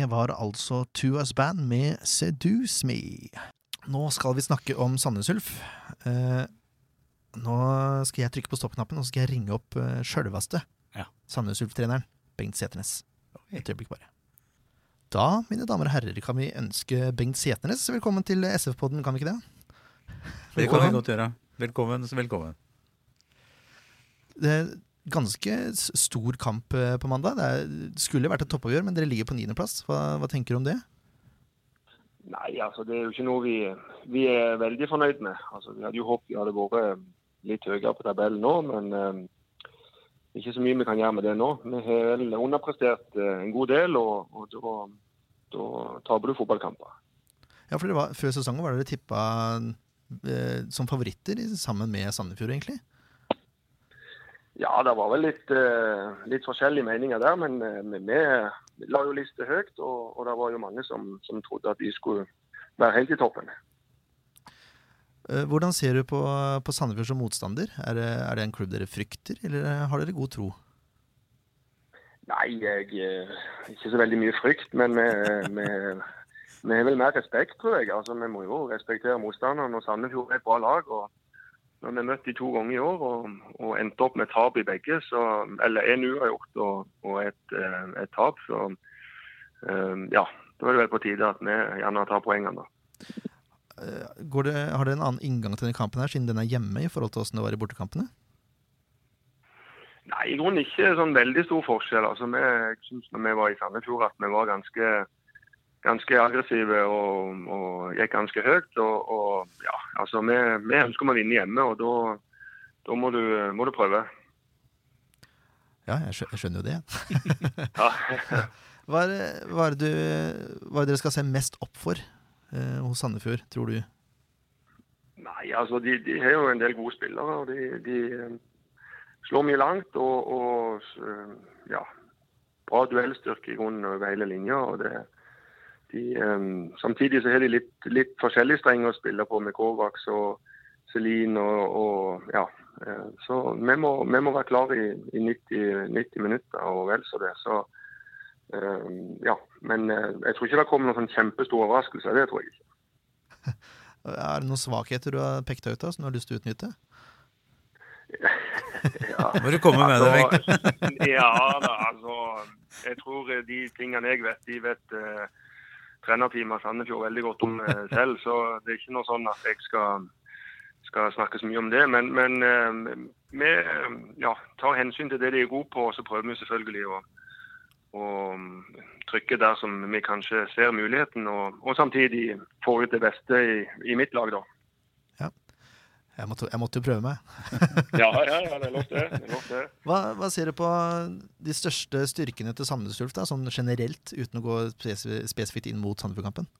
Det var altså Tuas Band med Seduce Me. Nå skal vi snakke om Sandnes Ulf. Eh, nå skal jeg trykke på stoppknappen, og så skal jeg ringe opp uh, sjølveste Ja. Sandnes Ulf-treneren, Bengt Seternes. Et øyeblikk bare. Da, mine damer og herrer, kan vi ønske Bengt Seternes velkommen til SF-podden, kan vi ikke det? Det kan vi godt gjøre. Velkommen, velkommen. Det ganske stor kamp eh, på mandag. Det, er, det skulle vært et toppoppgjør, men dere ligger på niendeplass. Hva, hva tenker du om det? Nei, altså det er jo ikke noe vi, vi er veldig fornøyd med. Altså, vi hadde jo håpet vi hadde vært litt høyere på tabellen nå, men eh, ikke så mye vi kan gjøre med det nå. Vi har vel underprestert eh, en god del, og, og da, da taper du fotballkamper. Ja, for det var, Før sesongen var dere tippa eh, som favoritter sammen med Sandefjord, egentlig. Ja, det var vel litt, eh, litt forskjellige meninger der, men eh, vi, la jo liste høyt, og, og det var jo mange som, som trodde at vi skulle være helt i toppen. Eh, hvordan ser du på, på Sandefjord som motstander? Er det, er det en klubb dere frykter, eller har dere god tro? Nei, jeg ikke så veldig mye frykt, men vi har vel mer respekt, tror jeg. Altså, Vi må jo respektere motstanderen. og Sandefjord er et bra lag. og Når vi møtte de to ganger i år og, og endte opp med tap i begge, så, eller en uavgjort og, og et, eh, et tap, så eh, ja, da er det vel på tide at vi gjerne tar poengene. da. Eh, Går det, har dere en annen inngang til denne kampen, her, siden den er hjemme, i forhold til hvordan det var i bortekampene? Nei, i grunnen ikke sånn veldig stor forskjell. Altså, vi, jeg synes når vi var i Sandefjord at vi var ganske, ganske aggressive og, og gikk ganske høyt. Og, og ja, altså vi, vi ønsker å vinne hjemme, og da, da må, du, må du prøve. Ja, jeg skjønner jo det. Hva, er, hva, er det du, hva er det dere skal se mest opp for eh, hos Sandefjord, tror du? Nei, altså de, de har jo en del gode spillere. og De, de eh, slår mye langt og, og ja, bra duellstyrke i grunnen over hele linja. og det de, um, Samtidig så har de litt, litt forskjellige strenger å spille på med Kovacs og Celine og, og ja. eh, Så vi må, vi må være klare i, i 90, 90 minutter og vel så det. Så um, ja. Men eh, jeg tror ikke det kommer noen sånn kjempestor overraskelse. Det tror jeg ikke. Er det noen svakheter du har pekt ut av, som du har lyst til å utnytte? Ja. Må du komme med det, Bengt. Altså, ja da, altså. Jeg tror eh, de tingene jeg vet, de vet uh, trenerteamet Sandefjord veldig godt om eh, selv. Så det er ikke noe sånn at jeg skal, skal snakke så mye om det. Men, men eh, vi eh, ja, tar hensyn til det de er gode på, og så prøver vi selvfølgelig å, å mm, trykke der som vi kanskje ser muligheten, og, og samtidig få ut det beste i, i mitt lag, da. Jeg måtte, jeg måtte jo prøve meg. Ja, ja, ja, det er lov det. det, er lov det. Hva, hva ser du på de største styrkene til Sandnes Ulf, da, sånn generelt, uten å gå spesifikt inn mot Sandefjordkampen?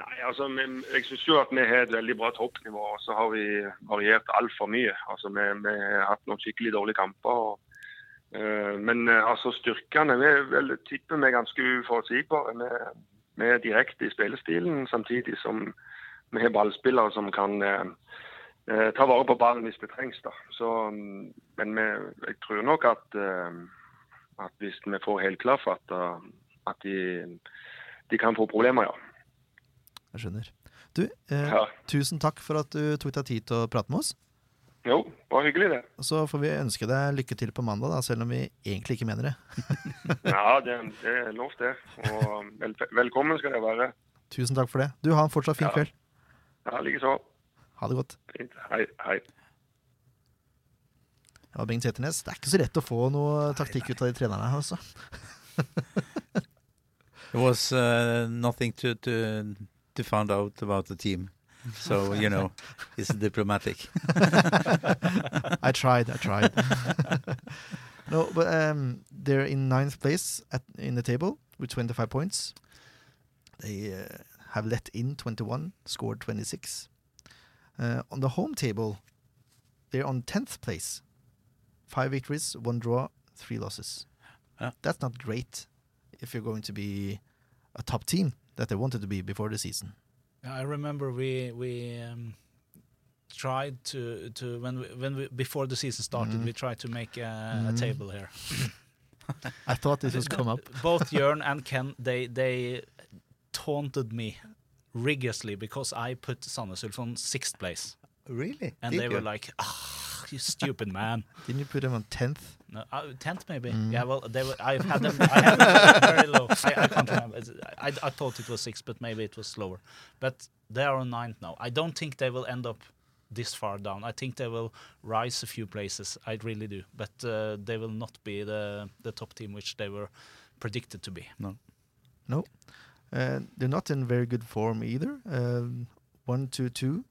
Nei, altså jeg syns jo at vi har et veldig bra toppnivå. Og så har vi variert altfor mye. Altså, vi, vi har hatt noen skikkelig dårlige kamper. Og, eh, men eh, altså, styrkene Vi vel, tipper vi er ganske uforutsigbare. Vi, vi er direkte i spillestilen, samtidig som vi har ballspillere som kan eh, eh, ta vare på ballen hvis det trengs. da. Så, mm, men vi, jeg tror nok at, eh, at hvis vi får helt klarfatta at de, de kan få problemer, ja. Jeg skjønner. Du, eh, Ja. tusen takk for at du tok deg tid til å prate med oss. Jo, bare hyggelig det. Så får vi ønske deg lykke til på mandag, da, selv om vi egentlig ikke mener det. Ja, det, det er lov det. Og vel, velkommen skal dere være. Tusen takk for det. Du, ha en fortsatt fin Ja. kveld. Ja, likeså. Ha det godt. Fint. Hei, hei. Ja, Bengt Seternes, det er ikke så lett å få noe taktikk ut av de trenerne her, altså. It was uh, nothing to, to to find out about the team, so you know, it's diplomatic. I tried, I tried. no, but um, they're in ninth place at, in the table with 25 points. They uh, have let in 21, scored 26. Uh, on the home table, they're on 10th place. Five victories, one draw, three losses. Yeah. That's not great if you're going to be a top team that they wanted to be before the season. I remember we we um, tried to to when we, when we before the season started, Mhm. we tried to make a, a Mhm. table here. I thought this was come up. Both Jørn and Ken they they taunted me rigorously because I put Sandnes Ulf on sixth place. Really? And Did they you? were like, "Ah, you stupid man." Didn't you put them on 10th? No, uh, tenth maybe. Mm. Yeah, well, they were. I've had them. I had them very low. I, I can't remember. I, I thought it was six, but maybe it was lower. But they are on ninth now. I don't think they will end up this far down. I think they will rise a few places. I really do. But uh, they will not be the the top team which they were predicted to be. No. No. Uh, they're not in very good form either. Um, one, two, two.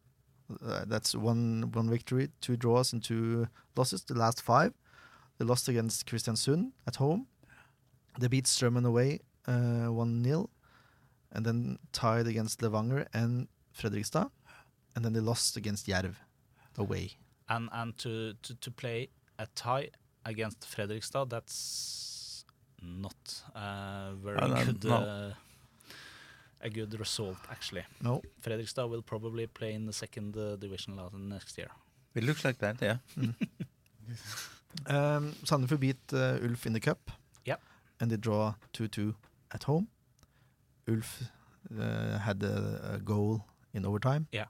Uh, that's one one victory, two draws, and two losses. The last five, they lost against Kristiansund at home. They beat Strømmen away uh, one 0 and then tied against Levanger and Fredrikstad, and then they lost against Jerv away. And and to to, to play a tie against Fredrikstad, that's not a very Uh, good. no. A good result, actually. No. Fredrikstad will probably play in the second uh, division next year. It looks like that, yeah. Um, Sandefjord beat uh, Ulf in the cup. Yep. And they draw 2-2 at home. Ulf uh, had a, a goal in overtime. Yeah.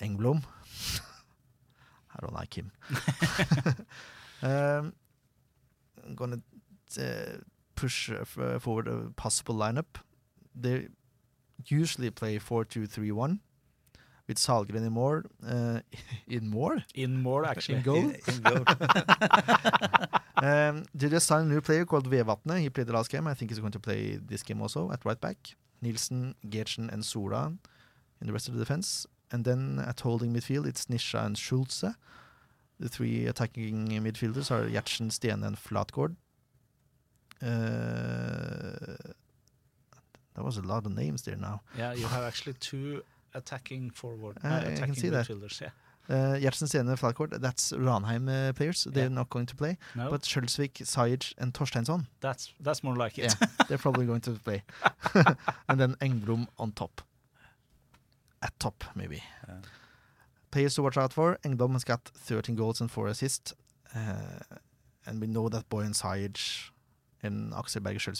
Engblom. I don't like him. um, I'm gonna uh, push uh, forward a possible lineup. They usually play 4-2-3-1 with Salgren in more. Uh, in more? In more, actually. In goal? In- in goal. um, they just signed a new player called Vevatne. He played the last game. I think he's going to play this game also at right back. Nielsen, Gertsen, and Sura in the rest of the defense. And then at holding midfield, it's Nisha and Schulze. The three attacking midfielders are Gjertsen, Stene, and Flatgård. Uh, that was a lot of names there now. Yeah, you have actually two attacking forward, Uh, uh, I can attacking see that. midfielders. Yeah. Uh, Gjertsen, Stene, Flatgård, that's Ranheim uh, players. They're Yeah. not going to play. No. But Schølsvik, Sajic, and Torsteinsson. That's that's more like it. Yeah, they're probably going to play. and then Engblom on top. At top, maybe. Players to watch out for. Engblom has got 13 goals and 4 assists. Uh, and we know that Boyan Sajic and Axel Berger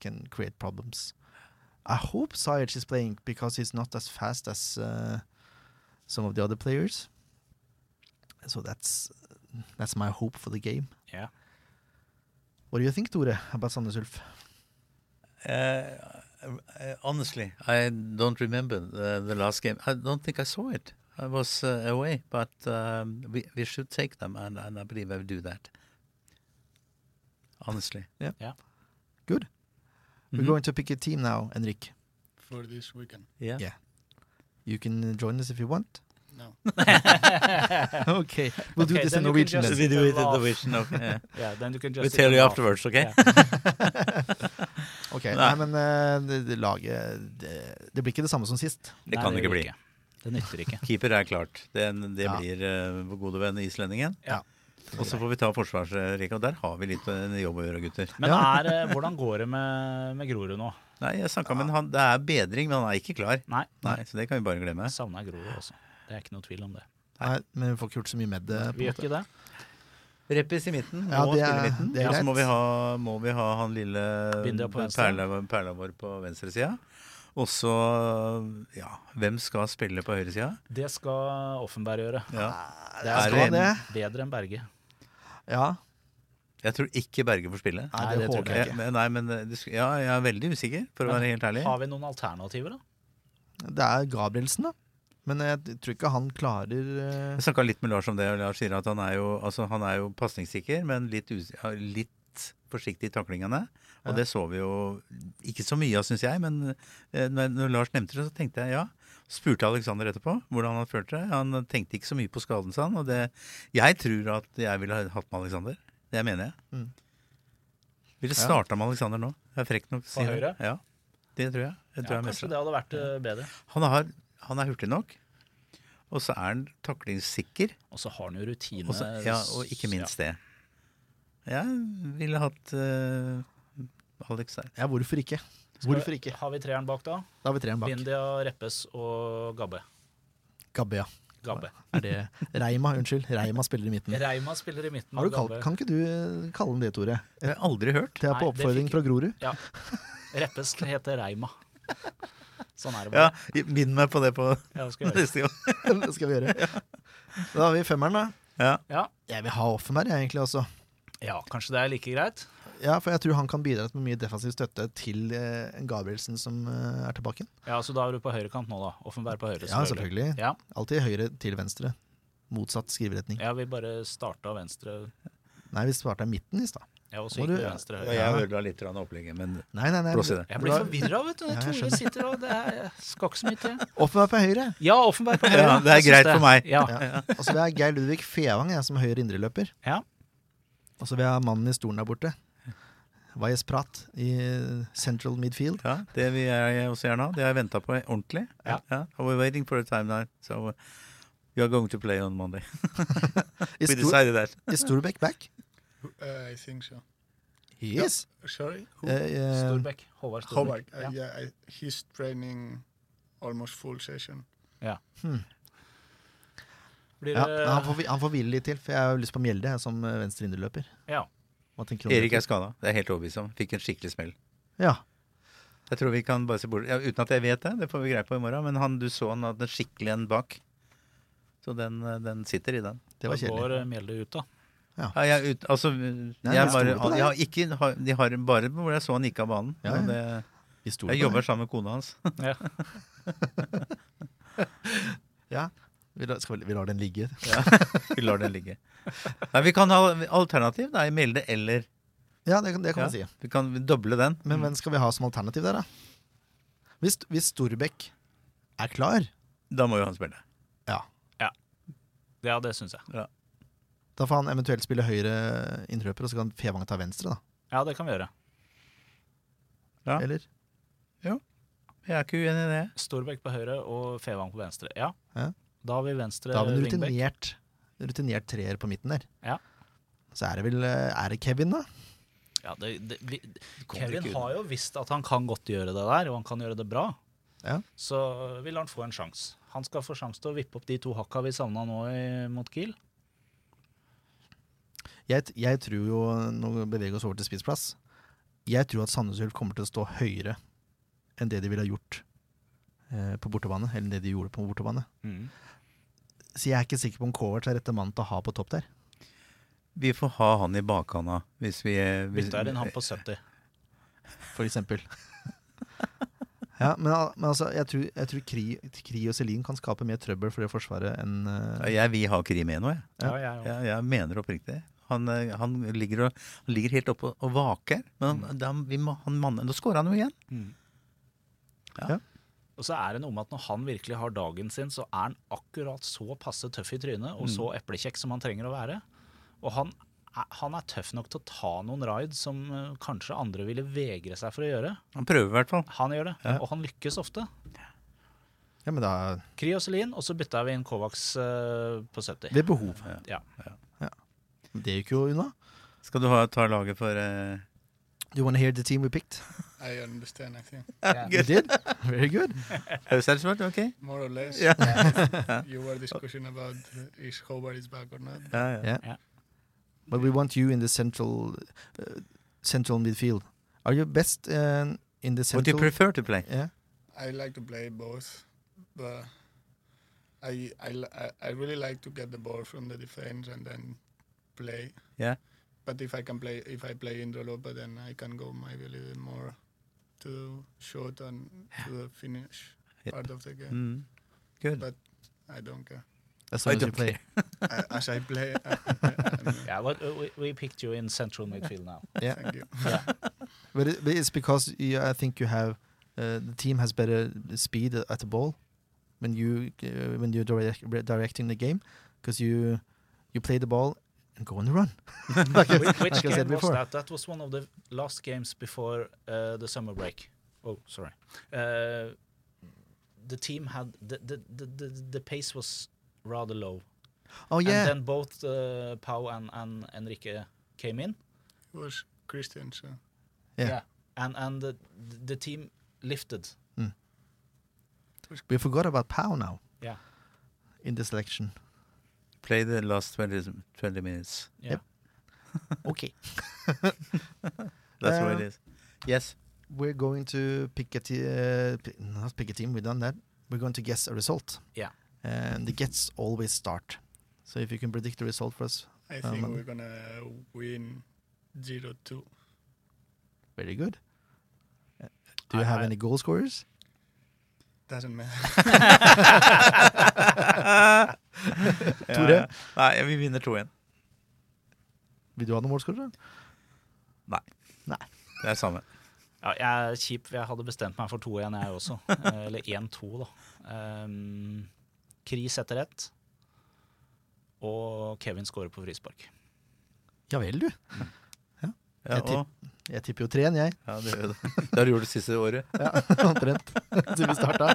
can create problems. I hope Sajic is playing because he's not as fast as uh, some of the other players. So that's that's my hope for the game. Yeah. What do you think, Tore, about Sandnes Ulf? Uh, uh, honestly, I don't remember the, the last game. I don't think I saw it. I was uh, away, but um, we we should take them, and, and I believe I will do that. Honestly, Yeah. Yeah. Good. We're Mhm. going to pick a team now, Henrik. For this weekend. Yeah. Yeah. You can join us if you want. No. okay. We'll do Okay, this then in Norwegian just then. We do it in. Norwegian, okay, yeah. yeah, then you can just We'll tell you afterwards, okay? Yeah. Ok, Nei. Nei, men uh, det, det laget det, det blir ikke det samme som sist. Det kan det ikke bli. Det nytter ikke. Keeper er klart. Det, det Ja. blir uh, vår gode venn islendingen. Ja. Og så får vi ta forsvarsrekka. Der har vi litt eh, jobb å gjøre, gutter. Men er, eh, hvordan går det med, med Grorud nå? Nei, jeg snakket med han, Det er bedring, men han er ikke klar. Nei. Nei, Så det kan vi bare glemme. Savna Grorud også. Det er ikke noe tvil om det. Nei, men vi får ikke gjort så mye med det. Vi gjør ikke det. Reppis i midten. Må Ja, det er- spille i midten. det er Og så må vi ha, må vi ha han lille Bindia på venstre. perla, perla vår på venstresida. Og så Ja, hvem skal spille på høyresida? Det skal Offenberg gjøre. Ja. Det Er er, det- bedre, bedre enn Berge. Ja. Jeg tror ikke Berge får spille. Nei, det håper jeg ikke. nei, men det, ja, jeg er veldig usikker, for å være helt ærlig. Har vi noen alternativer, da? Det er Gabrielsen, da. Men jeg tror ikke han klarer eh, Jeg snakka litt med Lars om det, og Lars sier at han er jo, altså, han er jo pasningssikker, men litt, us ja, litt forsiktig i taklingene. Og Ja. det så vi jo ikke så mye av, syns jeg, men eh, når, når Lars nevnte det, så tenkte jeg ja. Spurte Alexander etterpå hvordan han følte det. Han tenkte ikke så mye på skaden, sa han. Og det, jeg tror at jeg ville ha hatt med Alexander. Det mener jeg. Mm. Ville Ja. starta med Alexander nå. Jeg er frekk nok til å si På det. høyre? Ja, det tror jeg. Det tror Ja, jeg kanskje det hadde vært eh, bedre. Han, har, han er hurtig nok. Og så er han taklingssikker. Og så har han jo rutine. Også, ja, og ikke minst det. Jeg ville hatt uh, Alex der. Ja, hvorfor ikke? Hvorfor ikke? Har vi treeren bak da? Da har vi treeren bak. Bindia, Reppes og Gabbe. Gabbe, ja. Gabbe. Er det Reima, unnskyld. Reima spiller i midten. Reima spiller i midten. Har du kalt, kan ikke du eh, kalle den det, Tore? Jeg har aldri hørt. Det er på Nei, oppfordring fikk- fra Grorud. Ja. Reppes heter Reima. Sånn er det bare. Ja, Bind Minn meg på det på Ja, det skal neste gang. det skal vi gjøre. Da har vi femmeren, da. Ja. Ja. Jeg vil ha Offenberg, jeg, egentlig også. ja, kanskje det er like greit. Ja, for jeg tror han kan bidra med mye defensiv støtte til eh, Gabrielsen som eh, er tilbake. Ja, Så da er du på høyrekant nå, da. Offenberg på høyre. Ja, selvfølgelig. Ja, Alltid høyre til venstre. Motsatt skriveretning. ja vi bare starta venstre. Nei, vi starta i midten i stad. Ja, og så gikk du- venstre høyre. jeg ødela litt grann opplegget, men Nei, nei, nei. Blås i det. Jeg blir forvirra, vet du. Tore sitter og Det er, skal ikke så mye til. Offenberg på høyre. Ja, Offenberg på høyre. Ja, det er greit for meg. Ja. Ja. Og så vil jeg ha Geir Ludvig Fevang jeg, som høyre indreløper. Ja. Og så vil jeg ha mannen i stolen der borte. Vajez Prat i central midfield. ja, det vil jeg også gjerne ha. Det har jeg venta på ordentlig. Ja. ja. we're waiting for a time now, so you are going to play on Monday. We decided that. is Storbeck back? Uh, I think so. He is. Sorry? Uh, eh, Storbekk. Håvard Howard. Håvard, Uh, yeah. yeah, I, he's training almost full session. Blir ja, det men han, får, han får hvile litt til, for jeg har lyst på Mjelde som eh, venstre indreløper. Ja. Hva tenker du om Erik er skada. Det er helt overbevist om. Fikk en skikkelig smell. Ja. Jeg tror vi kan bare se bort ja, Uten at jeg vet det, det får vi greie på i morgen. Men han, du så han hadde skikkelig en bak. Så den, eh, den sitter i den. Det var Da går kjedelig. eh, Mjelde ut, da. Ja, jeg, ut, altså, jeg bare, jeg har ikke, har, de har bare hvor jeg så han gikk av banen. Ja, Det, jeg jobber sammen med kona hans. Ja. Vi, la- skal, vi, vi lar den ligge. Vi lar den ligge. Nei, vi kan ha alternativ. Nei, Melde eller Ja, det kan, det kan ja, vi si. Vi kan doble den. Men hvem skal vi ha som alternativ der, da? Hvis, hvis Storbekk er klar, Da må jo han spille. ja, Ja, det syns jeg. da får han eventuelt spille høyre innrøper, og så kan Fevang ta venstre, da. Ja, det kan vi gjøre. Ja. Eller? Jeg er ikke uenig i det. Storbekk på høyre og Fevang på venstre. Ja. Ja. Da har vi venstre Da har vi en rutinert, rutinert treer på midten der. Ja. Så er det vel eh, Er det Kevin, da? Ja, det, det, vi, Kevin har jo visst at han kan godt gjøre det der, og han kan gjøre det bra. Ja. Så vil han få en sjanse. Han skal få sjanse til å vippe opp de to hakka vi savna nå i, mot Kiel. Jeg, jeg tror jo, nå beveger vi oss over til spissplass, jeg tror at Sandnes Ulf kommer til å stå høyere enn det de ville ha gjort eh, på bortebane, eller det de gjorde på bortebane. Så jeg er ikke sikker på om Kovac er rette mann til å ha på topp der. Vi får ha han i bakhanda hvis vi hvis, Bytta inn han på 70. for eksempel. ja, men, al- men altså, jeg tror, jeg tror Kri, Kri og Selin kan skape mer trøbbel for det forsvaret enn uh... Jeg vil ha Kri med nå, jeg. Ja. Ja, jeg, Jeg, jeg mener oppriktig. Han, eh, han, ligger, og, han ligger helt oppe og, og vaker. Men han, da, vi må, han mannen, da skårer han jo igjen. Og så er det noe med at når han virkelig har dagen sin, så er han akkurat så passe tøff i trynet og Mm. så eplekjekk som han trenger å være. Og han han er tøff nok til å ta noen ride som eh, kanskje andre ville vegre seg for å gjøre. Han prøver i hvert fall. Han gjør det, Ja. og han lykkes ofte. Ja, men da Kry og så bytta vi inn Kovacs eh, på 70. Ved behov. Ja. Det gikk jo unna. Skal du ha, ta laget for uh... You want to hear the team we picked? I understand, I think. Yeah. You did? Very good. Er du satisfied? Ok. More or less. Ja. you were discussing about uh, is Hobart is back or not. Ja, ja. Yeah. Yeah. But we want you in the central uh, central midfield. Are you best uh, in the central? What central? do you prefer to play? Yeah. I like to play both, but I, I, I- I really like to get the ball from the defense and then play. Yeah. But if I can play, if I play in Rolopa, then I can go maybe a little bit more to short and to the finish Yeah. part of the game. Mm. Good. But I don't care. As I long as you don't play. I, as I play, I, I, Yeah, what, uh, we, we picked you in central midfield now. Yeah. thank you. But, it, but it's because you, I think you have uh, the team has better speed at the ball when you uh, when you're direct, directing the game because you you play the ball and go on the run. like Which, which like I game said was that? That was one of the last games before uh, the summer break. Oh, sorry. Uh, the team had the the, the, the the pace was rather low. Oh yeah, And then both uh, Pau and, and Enrique came in. It was Christian, so yeah. And and the, the team lifted. We forgot about Pau now Yeah. in the selection. Play the last 20, 20 minutes. Yeah. Yep. Okay, That's what it Uh. Yes. we're going to pick a te- uh, not pick a team. We've done that. We're going to guess a result. Yeah. and the gets always start. So if you can predict the result for us, I Um, think we're gonna win zero two. very good. Uh, Do you I- have I- any goal scorers? Doesn't matter. Tore? Ja. Nei, vi vinner 2-1. Vil du ha noen målskårere? Det er samme. Ja, jeg er kjip. Jeg hadde bestemt meg for 2-1, jeg også. Eh, Eller 1-2, da. Um, Kris etter ett. Og Kevin scorer på frispark. Ja vel, du. Ja, Jeg tipp- Jeg tipper jo 3-1, jeg. ja, det, gjør det. det har du gjort det siste året. Ja, Omtrent. Siden vi starta.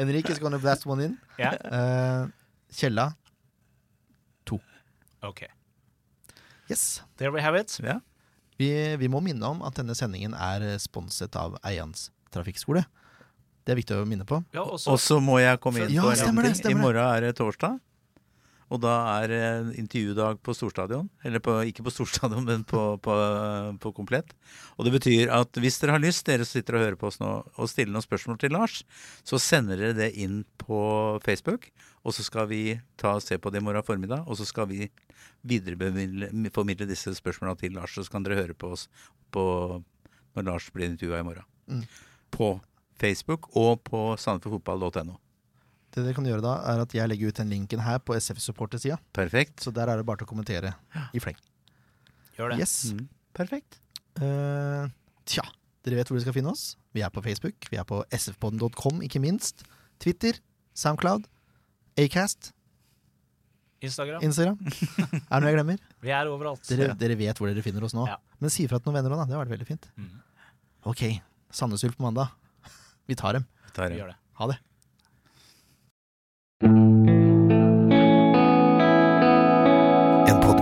Henrik is gonna blast one in. Ja. Eh, Kjella. OK. Yes. There we have it. Ja. Vi, vi må minne om at denne sendingen er eh, sponset av Eians trafikkskole. Det er viktig å minne på. Ja, og så Og så må jeg komme inn Ja, på en stemmer det, ting. I det. morgen er det torsdag. Og da er det intervjudag på Storstadion. Eller på, ikke på Storstadion, men på, på, på Komplett. Og det betyr at hvis dere har lyst, dere som sitter og hører på oss nå, og stiller noen spørsmål til Lars, så sender dere det inn på Facebook. Og så skal vi ta og se på det i morgen formiddag, og så skal vi videreformidle disse spørsmålene til Lars. Så kan dere høre på oss på, når Lars blir intervjua i morgen. Mm. På Facebook og på sandefjordfotball.no. Det dere kan gjøre da, er at jeg legger ut den linken her på SF-supportersida. Perfekt. Så der er det bare til å kommentere i fleng. gjør det. Yes. Mm. Perfekt. Uh, tja, dere vet hvor dere skal finne oss. Vi er på Facebook. Vi er på sfpodden.com, ikke minst. Twitter, Soundcloud, Acast, Instagram. Instagram. Er det noe jeg glemmer? Vi er overalt. Dere, dere vet hvor dere finner oss nå. Ja. Men si ifra til noen venner òg, da. Det var vært veldig fint. Mm. Ok, Sandnes Ulf på mandag. Vi tar dem. Tar Vi jeg. gjør det. Ha det.